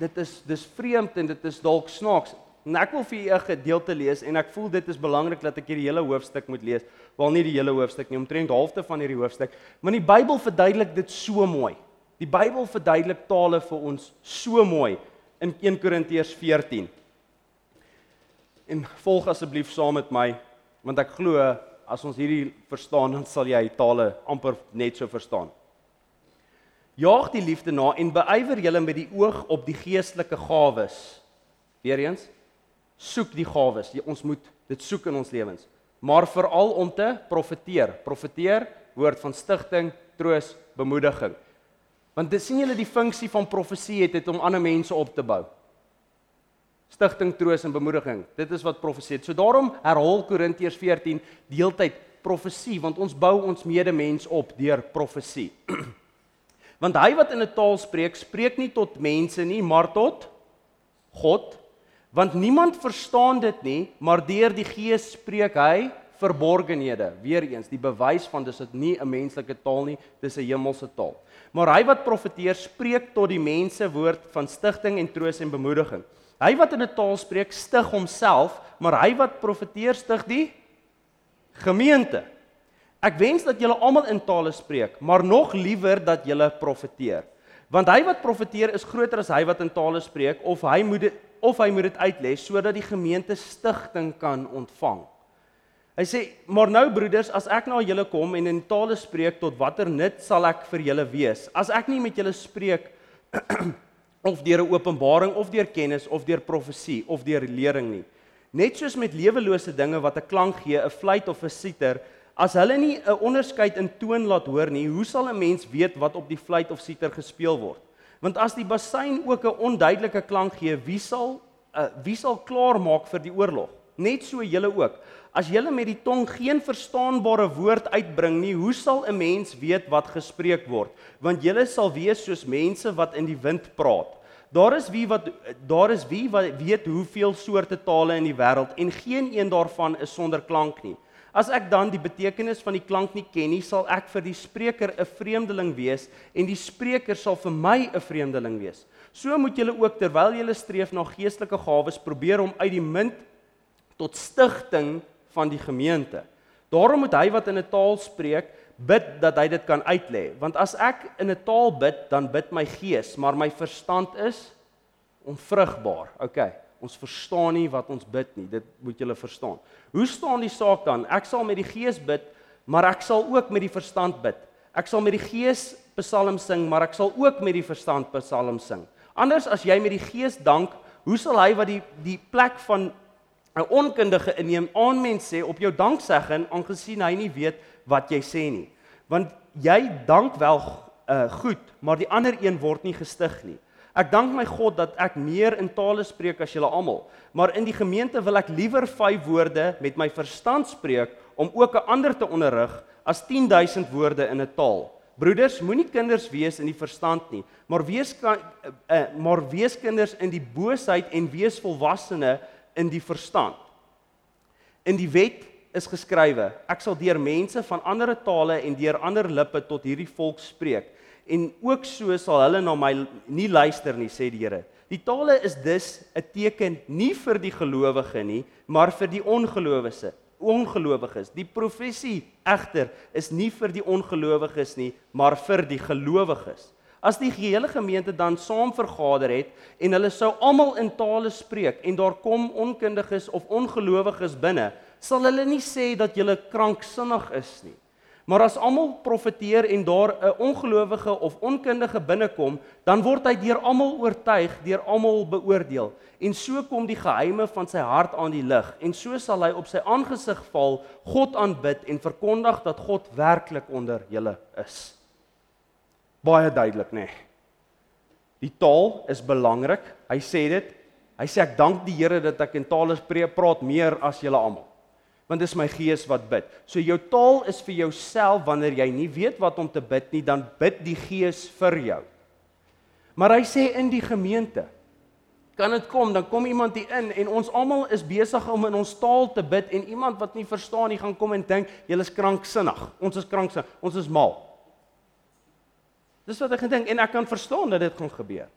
dit is dis vreemd en dit is dalk snaaks En ek wil vir u 'n gedeelte lees en ek voel dit is belangrik dat ek hierdie hele hoofstuk moet lees. Wel nie die hele hoofstuk nie, omtrent halfte van hierdie hoofstuk, maar die Bybel verduidelik dit so mooi. Die Bybel verduidelik tale vir ons so mooi in 1 Korintiërs 14. En volg asseblief saam met my want ek glo as ons hierdie verstaan dan sal jy tale amper net so verstaan. Jaag die liefde na en beywer julle met die oog op die geestelike gawes. Weereens soek die gawes. Ons moet dit soek in ons lewens. Maar veral om te profeteer. Profeteer, woord van stigting, troos, bemoediging. Want dis sien julle die funksie van profesie het dit om ander mense op te bou. Stigting, troos en bemoediging. Dit is wat profesie het. So daarom herhaal Korintiërs 14 die hele tyd profesie want ons bou ons medemens op deur profesie. want hy wat in 'n taal spreek, spreek nie tot mense nie, maar tot God Want niemand verstaan dit nie, maar deur die Gees spreek hy verborgenhede. Weereens, die bewys van dis dit nie 'n menslike taal nie, dis 'n hemelse taal. Maar hy wat profeteer, spreek tot die mense woord van stigting en troos en bemoediging. Hy wat in 'n taal spreek, stig homself, maar hy wat profeteer, stig die gemeente. Ek wens dat julle almal in tale spreek, maar nog liewer dat julle profeteer. Want hy wat profeteer is groter as hy wat in tale spreek of hy moet dit of hy moet dit uitlê sodat die gemeente stigting kan ontvang. Hy sê, "Maar nou broeders, as ek na julle kom en in tale spreek, tot watter nut sal ek vir julle wees? As ek nie met julle spreek of deur 'n openbaring of deur kennis of deur profesie of deur lering nie. Net soos met lewelose dinge wat 'n klank gee, 'n fluit of 'n siter, as hulle nie 'n onderskeid in toon laat hoor nie, hoe sal 'n mens weet wat op die fluit of siter gespeel word?" Want as die bassein ook 'n onduidelike klank gee, wie sal uh, wie sal klaar maak vir die oorlog? Net so julle ook. As julle met die tong geen verstaanbare woord uitbring nie, hoe sal 'n mens weet wat gespreek word? Want julle sal wees soos mense wat in die wind praat. Daar is wie wat daar is wie wat weet hoeveel soorte tale in die wêreld en geen een daarvan is sonder klank nie. As ek dan die betekenis van die klank nie ken nie, sal ek vir die spreker 'n vreemdeling wees en die spreker sal vir my 'n vreemdeling wees. So moet julle ook terwyl julle streef na geestelike gawes probeer om uit die munt tot stigting van die gemeente. Daarom moet hy wat in 'n taal spreek, bid dat hy dit kan uitlê, want as ek in 'n taal bid, dan bid my gees, maar my verstand is onvrugbaar. Okay. Ons verstaan nie wat ons bid nie. Dit moet julle verstaan. Hoe staan die saak dan? Ek sal met die gees bid, maar ek sal ook met die verstand bid. Ek sal met die gees psalms sing, maar ek sal ook met die verstand psalms sing. Anders as jy met die gees dank, hoe sal hy wat die die plek van 'n onkundige inneem aan mens sê op jou danksegging aangesien hy nie weet wat jy sê nie? Want jy dank wel uh, goed, maar die ander een word nie gestig nie. Ek dank my God dat ek meer in tale spreek as julle almal, maar in die gemeente wil ek liewer 5 woorde met my verstand spreek om ook 'n ander te onderrig as 10000 woorde in 'n taal. Broeders, moenie kinders wees in die verstand nie, maar wees uh, uh, maar wees kinders in die boosheid en wees volwassene in die verstand. In die wet is geskrywe: Ek sal deur mense van ander tale en deur ander lippe tot hierdie volk spreek en ook so sal hulle na my nie luister nie sê die Here. Die tale is dus 'n teken nie vir die gelowige nie, maar vir die ongelowiges. Ongelowiges. Die profesie egter is nie vir die ongelowiges nie, maar vir die gelowiges. As die gehele gemeente dan saam vergader het en hulle sou almal in tale spreek en daar kom onkundiges of ongelowiges binne, sal hulle nie sê dat jy kranksinnig is nie. Maar as almal profeteer en daar 'n ongelowige of onkundige binnekom, dan word hy deur almal oortuig, deur almal beoordeel. En so kom die geheime van sy hart aan die lig en so sal hy op sy aangesig val, God aanbid en verkondig dat God werklik onder julle is. Baie duidelik, nê. Nee. Die taal is belangrik. Hy sê dit. Hy sê ek dank die Here dat ek in tale praat meer as julle almal want dis my gees wat bid. So jou taal is vir jouself wanneer jy nie weet wat om te bid nie, dan bid die gees vir jou. Maar hy sê in die gemeente kan dit kom, dan kom iemand hier in en ons almal is besig om in ons taal te bid en iemand wat nie verstaan nie gaan kom en dink jy is kranksinnig. Ons is kranksinnig, ons is mal. Dis wat ek gedink en ek kan verstaan dat dit gaan gebeur.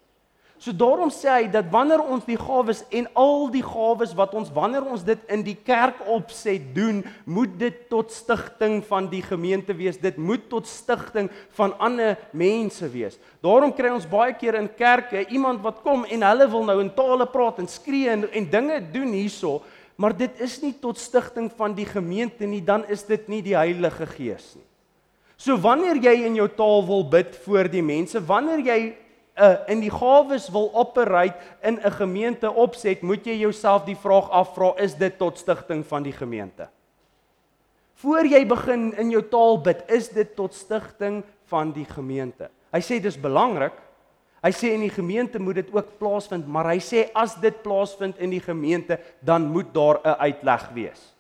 So daarom sê hy dat wanneer ons die gawes en al die gawes wat ons wanneer ons dit in die kerk opset doen, moet dit tot stigting van die gemeente wees. Dit moet tot stigting van ander mense wees. Daarom kry ons baie keer in kerke iemand wat kom en hulle wil nou in tale praat en skree en, en dinge doen hierso, maar dit is nie tot stigting van die gemeente nie, dan is dit nie die Heilige Gees nie. So wanneer jy in jou taal wil bid voor die mense, wanneer jy uh, in die gawes wil operate in 'n gemeente opset, moet jy jouself die vraag afvra, is dit tot stigting van die gemeente? Voor jy begin in jou taal bid, is dit tot stigting van die gemeente? Hy sê dis belangrik. Hy sê in die gemeente moet dit ook plaasvind, maar hy sê as dit plaasvind in die gemeente, dan moet daar 'n uitleg wees.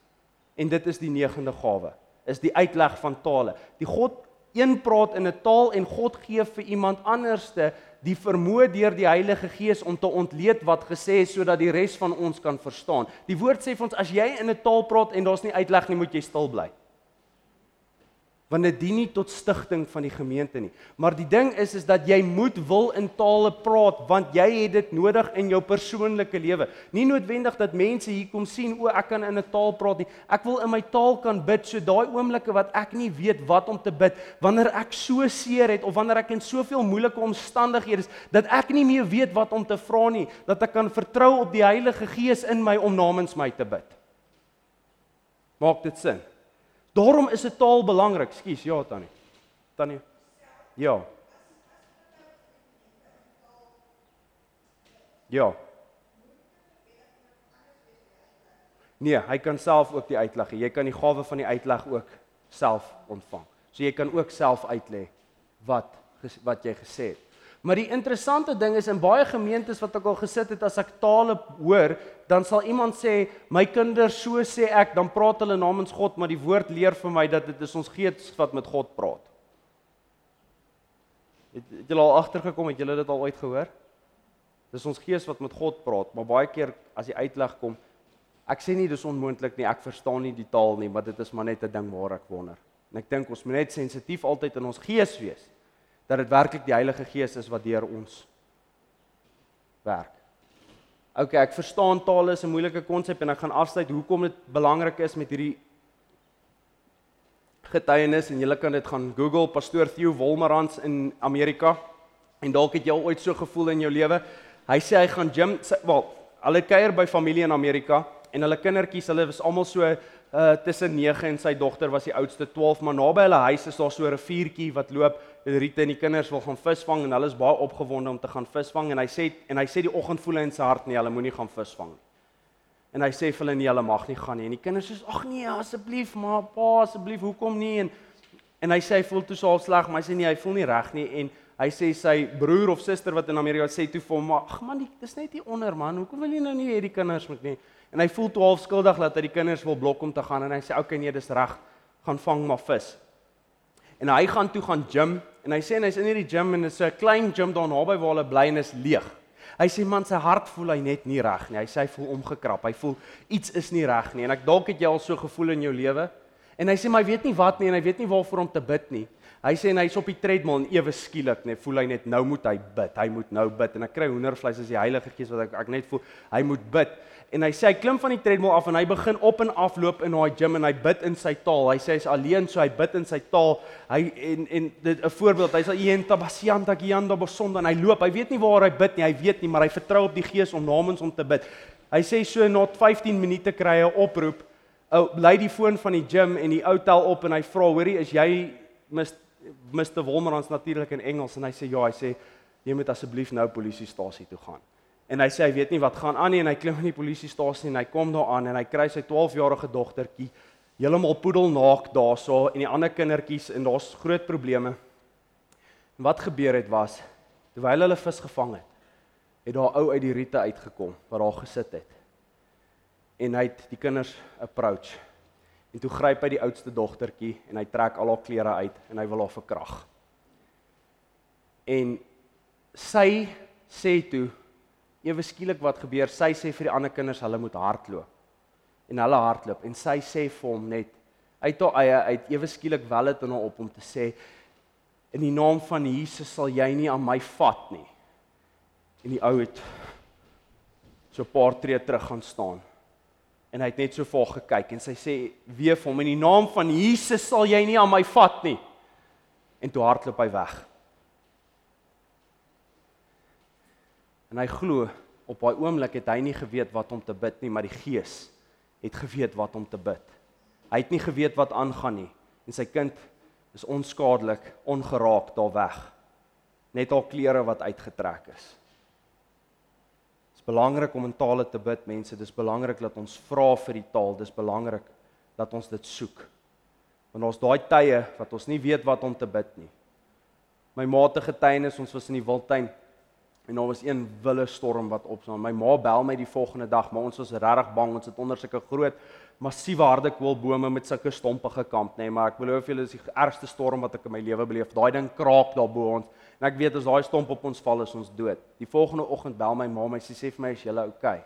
En dit is die negende gawe, is die uitleg van tale. Die God een praat in 'n taal en God gee vir iemand anderste die vermoë deur die Heilige Gees om te ontleed wat gesê is sodat die res van ons kan verstaan. Die woord sê vir ons as jy in 'n taal praat en daar's nie uitleg nie, moet jy stil bly want dit dien nie tot stigting van die gemeente nie. Maar die ding is is dat jy moet wil in tale praat want jy het dit nodig in jou persoonlike lewe. Nie noodwendig dat mense hier kom sien o ek kan in 'n taal praat nie. Ek wil in my taal kan bid so daai oomblikke wat ek nie weet wat om te bid wanneer ek so seer het of wanneer ek in soveel moeilike omstandighede is dat ek nie meer weet wat om te vra nie, dat ek kan vertrou op die Heilige Gees in my om namens my te bid. Maak dit sin? Daarom is 'n taal belangrik. Skus, ja Tannie. Tannie. Ja. Ja. Nee, hy kan self ook die uitleg gee. Jy kan die gawe van die uitleg ook self ontvang. So jy kan ook self uitlê wat wat jy gesê het. Maar die interessante ding is in baie gemeentes wat ek al gesit het as ek tale hoor, dan sal iemand sê, "My kinders, so sê ek," dan praat hulle namens God, maar die woord leer vir my dat dit is ons gees wat met God praat. Het, het julle al agtergekom het julle dit al ooit gehoor? Dis ons gees wat met God praat, maar baie keer as die uitleg kom, ek sê nie dis onmoontlik nie, ek verstaan nie die taal nie, maar dit is maar net 'n ding waar ek wonder. En ek dink ons moet net sensitief altyd in ons gees wees dat dit werklik die Heilige Gees is wat deur ons werk. OK, ek verstaan taal is 'n moeilike konsep en ek gaan afsluit hoekom dit belangrik is met hierdie getuienis en julle kan dit gaan Google Pastoor Theo Wolmarans in Amerika en dalk het jy al ooit so gevoel in jou lewe. Hy sê hy gaan gym, wel, hulle kuier by familie in Amerika en hulle kindertjies, hulle was almal so uh tussen 9 en sy dogter was die oudste 12, maar naby hulle huis is daar so 'n riviertjie wat loop. Rita en die kinders wil gaan visvang en hulle is baie opgewonde om te gaan visvang en hy sê en hy sê die oggend voel hy in sy hart nee, hulle moenie gaan visvang nie. En hy sê vir hulle nee, hulle mag nie gaan nie. En die kinders sê ag nee, asseblief, maar pa, asseblief, hoekom nie? En en hy sê hy voel toe so sleg, maar hy sê nee, hy voel nie reg nie en hy sê sy broer of suster wat in Amerika sê toe vir hom, ag man, dis net hier onder man, hoekom wil jy nou nie hê die kinders moet nie? En hy voel 12 skuldig dat hy die kinders wil blok om te gaan en hy sê okay nee, dis reg. Gaan vang maar vis. En hy gaan toe gaan gym en hy sê en hy's in hierdie gym en dit is 'n klein gym daar naby waar hulle bly en is leeg. Hy sê man sy hart voel hy net nie reg nie. Hy sê hy voel omgekrap. Hy voel iets is nie reg nie. En ek dalk het jy al so gevoel in jou lewe. En hy sê maar hy weet nie wat nie en hy weet nie waarvoor om te bid nie. Hy sê en hy's op die treadmill en ewe skielik net voel hy net nou moet hy bid. Hy moet nou bid en ek kry hoendervleis as die Heilige Gees wat ek ek net voel hy moet bid. En hy sê hy klim van die treadmill af en hy begin op en af loop in daai gym en hy bid in sy taal. Hy sê hy's alleen so hy bid in sy taal. Hy en en dit 'n voorbeeld, hy's al Ienta Basianta Gianda Bosonda en hy loop. Hy weet nie waar hy bid nie. Hy weet nie, maar hy vertrou op die Gees om namens hom te bid. Hy sê so na 15 minute kry hy 'n oproep. Ou lei die foon van die gym en die ou tel op en hy vra, "Hoorie, is jy Mr. Wolmerans natuurlik in Engels en hy sê ja, hy sê jy moet asseblief nou polisiestasie toe gaan." En hy sê hy weet nie wat gaan aan nie en hy klim in die polisiestasie en hy kom daar aan en hy kry sy 12-jarige dogtertjie heeltemal poedelnaak daarso en die ander kindertjies en daar's groot probleme. En wat gebeur het was terwyl hulle vis gevang het, het daar ou uit die riete uitgekom wat daar gesit het. En hy het die kinders approach. En toe gryp hy die oudste dogtertjie en hy trek al haar klere uit en hy wil haar verkrag. En sy sê toe ewe skielik wat gebeur, sy sê vir die ander kinders hulle moet hardloop. En hulle hardloop en sy sê vir hom net uit haar eie uit ewe skielik wel dit in hom op om te sê in die naam van Jesus sal jy nie aan my vat nie. En die ou het so 'n paar tree terug gaan staan. En hy het net so voor gekyk en sy sê weer vir hom in die naam van Jesus sal jy nie aan my vat nie. En toe hardloop hy weg. En hy glo op daai oomblik het hy nie geweet wat om te bid nie, maar die Gees het geweet wat om te bid. Hy het nie geweet wat aangaan nie en sy kind is onskadelik, ongeraak daar weg. Net al klere wat uitgetrek is. Dit is belangrik om in tale te bid, mense. Dit is belangrik dat ons vra vir die taal. Dit is belangrik dat ons dit soek. Want ons daai tye wat ons nie weet wat om te bid nie. My maate getuienis, ons was in die Wildtuin En daar was een wille storm wat opstaan. My ma bel my die volgende dag, maar ons was regtig bang. Ons het onder sulke groot, massiewe harde koolbome met sulke stompe gekamp, nê, nee, maar ek belowe julle dis die ergste storm wat ek in my lewe beleef. Daai ding kraak daar bo ons. En ek weet as daai stomp op ons val, is ons dood. Die volgende oggend bel my ma my sê sê vir my is jy okay?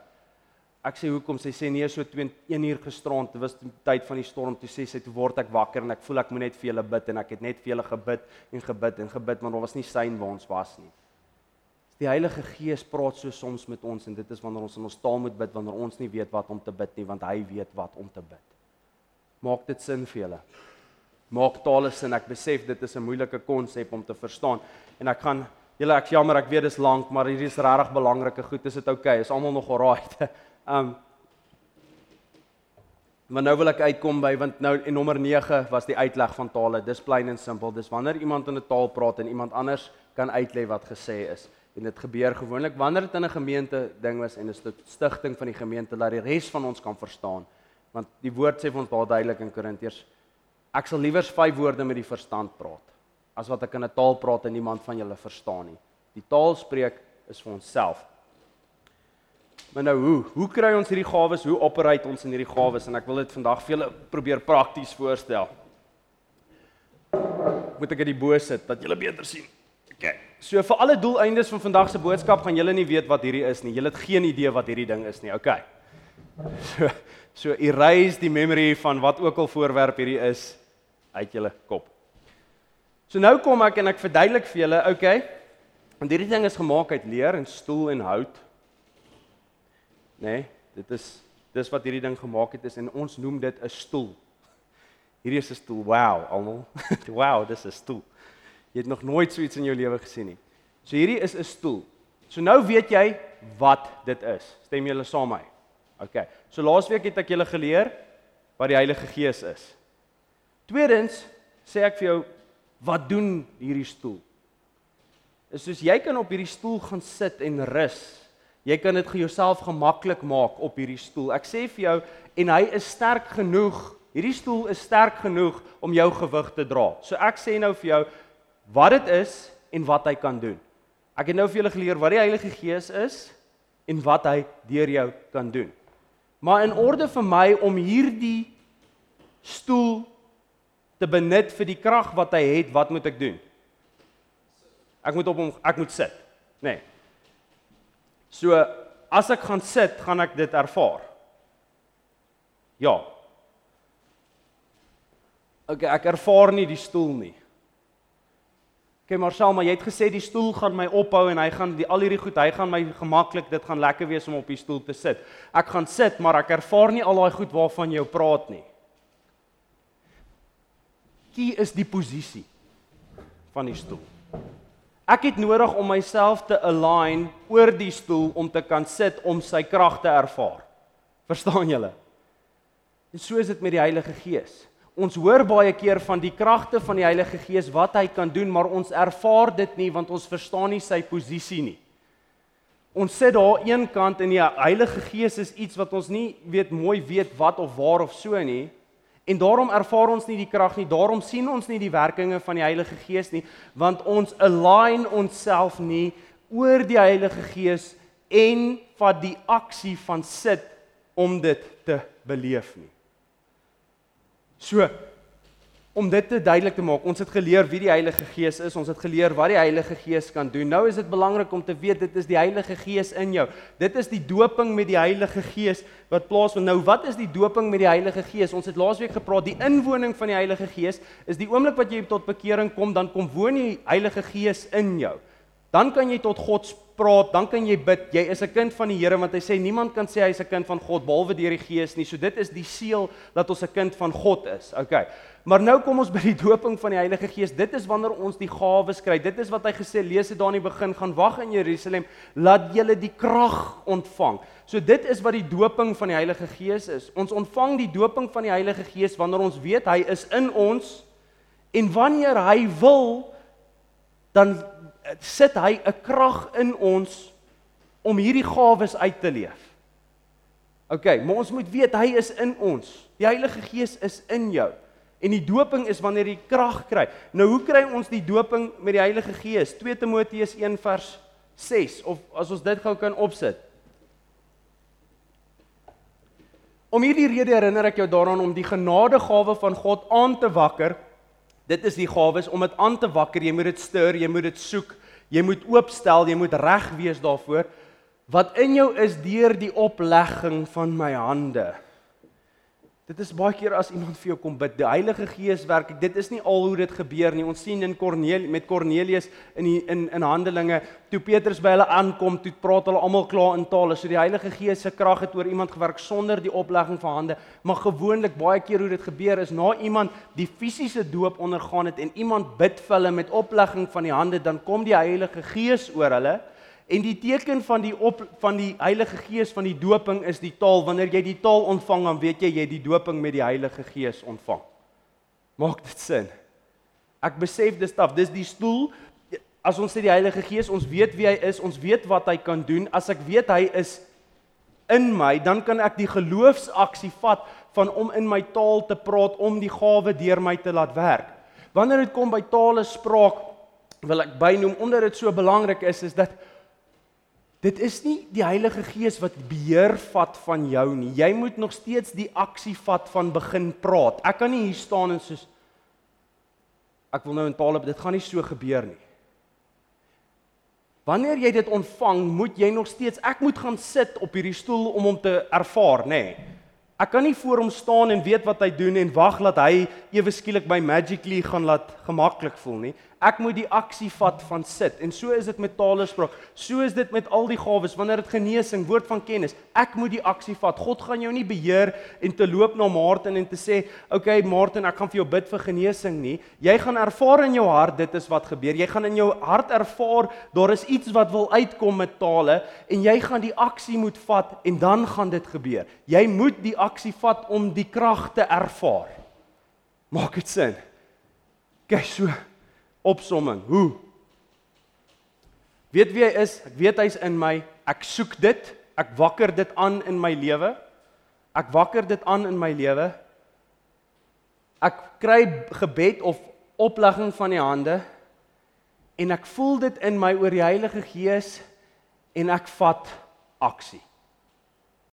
Ek sê hoekom? Sy sê nee, so 2 1 uur gisterond, dit was die tyd van die storm, toe sê sy toe word ek wakker en ek voel ek moet net vir julle bid en ek het net vir julle gebid en gebid en gebid, maar daar was nie sein waar ons was nie. Die Heilige Gees praat so soms met ons en dit is wanneer ons in ons taal moet bid wanneer ons nie weet wat om te bid nie want hy weet wat om te bid. Maak dit sin vir julle? Maak tale sin. Ek besef dit is 'n moeilike konsep om te verstaan en ek gaan julle ek jammer ek weet dis lank maar hierdie is regtig belangrike goed. Is dit oukei? Okay? Is almal nog alright? um Maar nou wil ek uitkom by want nou en nommer 9 was die uitleg van tale. Dis plain en simpel. Dis wanneer iemand in 'n taal praat en iemand anders kan uitlei wat gesê is en dit gebeur gewoonlik wanneer dit in 'n gemeente ding was en 'n stigting van die gemeente laat die res van ons kan verstaan. Want die woord sê vir ons baie duidelik in Korintiërs ek sal liewer vyf woorde met die verstand praat as wat ek in 'n taal praat en niemand van julle verstaan nie. Die taal spreek is vir onsself. Maar nou hoe? Hoe kry ons hierdie gawes? Hoe operate ons in hierdie gawes? En ek wil dit vandag vir julle probeer prakties voorstel. Moet ek dit bo sit dat julle beter sien? OK. So vir alle doeleindes van vandag se boodskap gaan julle nie weet wat hierdie is nie. Julle het geen idee wat hierdie ding is nie. OK. So so erase die memory van wat ook al voorwerp hierdie is uit julle kop. So nou kom ek en ek verduidelik vir julle, OK. Want hierdie ding is gemaak uit leer en stoel en hout. Né? Nee, dit is dis wat hierdie ding gemaak het is en ons noem dit 'n stoel. Hierdie is 'n stoel. Wow, almal. wow, dis 'n stoel. Jy het nog nooit so iets in jou lewe gesien nie. So hierdie is 'n stoel. So nou weet jy wat dit is. Stem julle saam met my? OK. So laasweek het ek julle geleer wat die Heilige Gees is. Tweedens sê ek vir jou wat doen hierdie stoel? Is soos jy kan op hierdie stoel gaan sit en rus. Jy kan dit vir jouself gemaklik maak op hierdie stoel. Ek sê vir jou en hy is sterk genoeg. Hierdie stoel is sterk genoeg om jou gewig te dra. So ek sê nou vir jou wat dit is en wat hy kan doen. Ek het nou vir julle geleer wat die Heilige Gees is en wat hy deur jou kan doen. Maar in orde vir my om hierdie stoel te benut vir die krag wat hy het, wat moet ek doen? Ek moet op hom ek moet sit, nê. Nee. So as ek gaan sit, gaan ek dit ervaar. Ja. Okay, ek ervaar nie die stoel nie. Okay, Marcel, maar jy het gesê die stoel gaan my ophou en hy gaan die al hierdie goed, hy gaan my gemaklik, dit gaan lekker wees om op die stoel te sit. Ek gaan sit, maar ek ervaar nie al daai goed waarvan jy praat nie. Kie is die posisie van die stoel. Ek het nodig om myself te align oor die stoel om te kan sit om sy krag te ervaar. Verstaan julle? En so is dit met die Heilige Gees. Ons hoor baie keer van die kragte van die Heilige Gees wat hy kan doen, maar ons ervaar dit nie want ons verstaan nie sy posisie nie. Ons sit daar een kant en die Heilige Gees is iets wat ons nie weet mooi weet wat of waar of so nie. En daarom ervaar ons nie die krag nie. Daarom sien ons nie die werkinge van die Heilige Gees nie, want ons align onsself nie oor die Heilige Gees en vat die aksie van sit om dit te beleef nie. So om dit te duidelik te maak, ons het geleer wie die Heilige Gees is, ons het geleer wat die Heilige Gees kan doen. Nou is dit belangrik om te weet dit is die Heilige Gees in jou. Dit is die doping met die Heilige Gees wat plaasvind. Nou, wat is die doping met die Heilige Gees? Ons het laasweek gepraat, die inwoning van die Heilige Gees is die oomblik wat jy tot bekering kom, dan kom woon die Heilige Gees in jou. Dan kan jy tot God praat, dan kan jy bid. Jy is 'n kind van die Here want hy sê niemand kan sê hy's 'n kind van God behalwe deur die Gees nie. So dit is die seël dat ons 'n kind van God is. Okay. Maar nou kom ons by die doping van die Heilige Gees. Dit is wanneer ons die gawes kry. Dit is wat hy gesê lees dit daar in die begin gaan wag in Jerusalem laat julle die krag ontvang. So dit is wat die doping van die Heilige Gees is. Ons ontvang die doping van die Heilige Gees wanneer ons weet hy is in ons en wanneer hy wil dan sit hy 'n krag in ons om hierdie gawes uit te leef. OK, maar ons moet weet hy is in ons. Die Heilige Gees is in jou. En die doping is wanneer jy krag kry. Nou hoe kry ons die doping met die Heilige Gees? 2 Timoteus 1 vers 6 of as ons dit gou kan opsit. Om hierdie rede herinner ek jou daaraan om die genadegawe van God aan te wakker Dit is die gawes om dit aan te wakker. Jy moet dit stuur, jy moet dit soek, jy moet oopstel, jy moet reg wees daarvoor. Wat in jou is deur die oplegging van my hande. Dit is baie keer as iemand vir jou kom bid, die Heilige Gees werk. Dit is nie al hoe dit gebeur nie. Ons sien in Kornelius met Kornelius in die, in in Handelinge, toe Petrus by hulle aankom, toe praat hulle almal klaar in tale. So die Heilige Gees se krag het oor iemand gewerk sonder die oplegging van hande. Maar gewoonlik baie keer hoe dit gebeur is na iemand die fisiese doop ondergaan het en iemand bid vir hulle met oplegging van die hande, dan kom die Heilige Gees oor hulle En die teken van die op van die Heilige Gees van die doping is die taal. Wanneer jy die taal ontvang, dan weet jy jy het die doping met die Heilige Gees ontvang. Maak dit sin? Ek besef dis stap, dis die stoel. As ons sê die Heilige Gees, ons weet wie hy is, ons weet wat hy kan doen. As ek weet hy is in my, dan kan ek die geloofsaksie vat van om in my taal te praat om die gawe deur my te laat werk. Wanneer dit kom by tale spraak, wil ek bynoem omdat dit so belangrik is, is dat Dit is nie die Heilige Gees wat beheer vat van jou nie. Jy moet nog steeds die aksie vat van begin praat. Ek kan nie hier staan en soos ek wil nou in tale, dit gaan nie so gebeur nie. Wanneer jy dit ontvang, moet jy nog steeds ek moet gaan sit op hierdie stoel om hom te ervaar, nê. Nee. Ek kan nie voor hom staan en weet wat hy doen en wag dat hy ewe skielik my magically gaan laat gemaklik voel nie. Ek moet die aksie vat van sit. En so is dit met tale spraak. So is dit met al die gawes wanneer dit genesing, woord van kennis. Ek moet die aksie vat. God gaan jou nie beheer en te loop na Martin en te sê, "Oké okay, Martin, ek gaan vir jou bid vir genesing nie." Jy gaan ervaar in jou hart dit is wat gebeur. Jy gaan in jou hart ervaar daar is iets wat wil uitkom met tale en jy gaan die aksie moet vat en dan gaan dit gebeur. Jy moet die aksie vat om die krag te ervaar. Maak dit sin? Kyk so opsomming. Hoe? Weet wie hy is? Ek weet hy's in my. Ek soek dit. Ek wakker dit aan in my lewe. Ek wakker dit aan in my lewe. Ek kry gebed of oplegging van die hande en ek voel dit in my oor die Heilige Gees en ek vat aksie.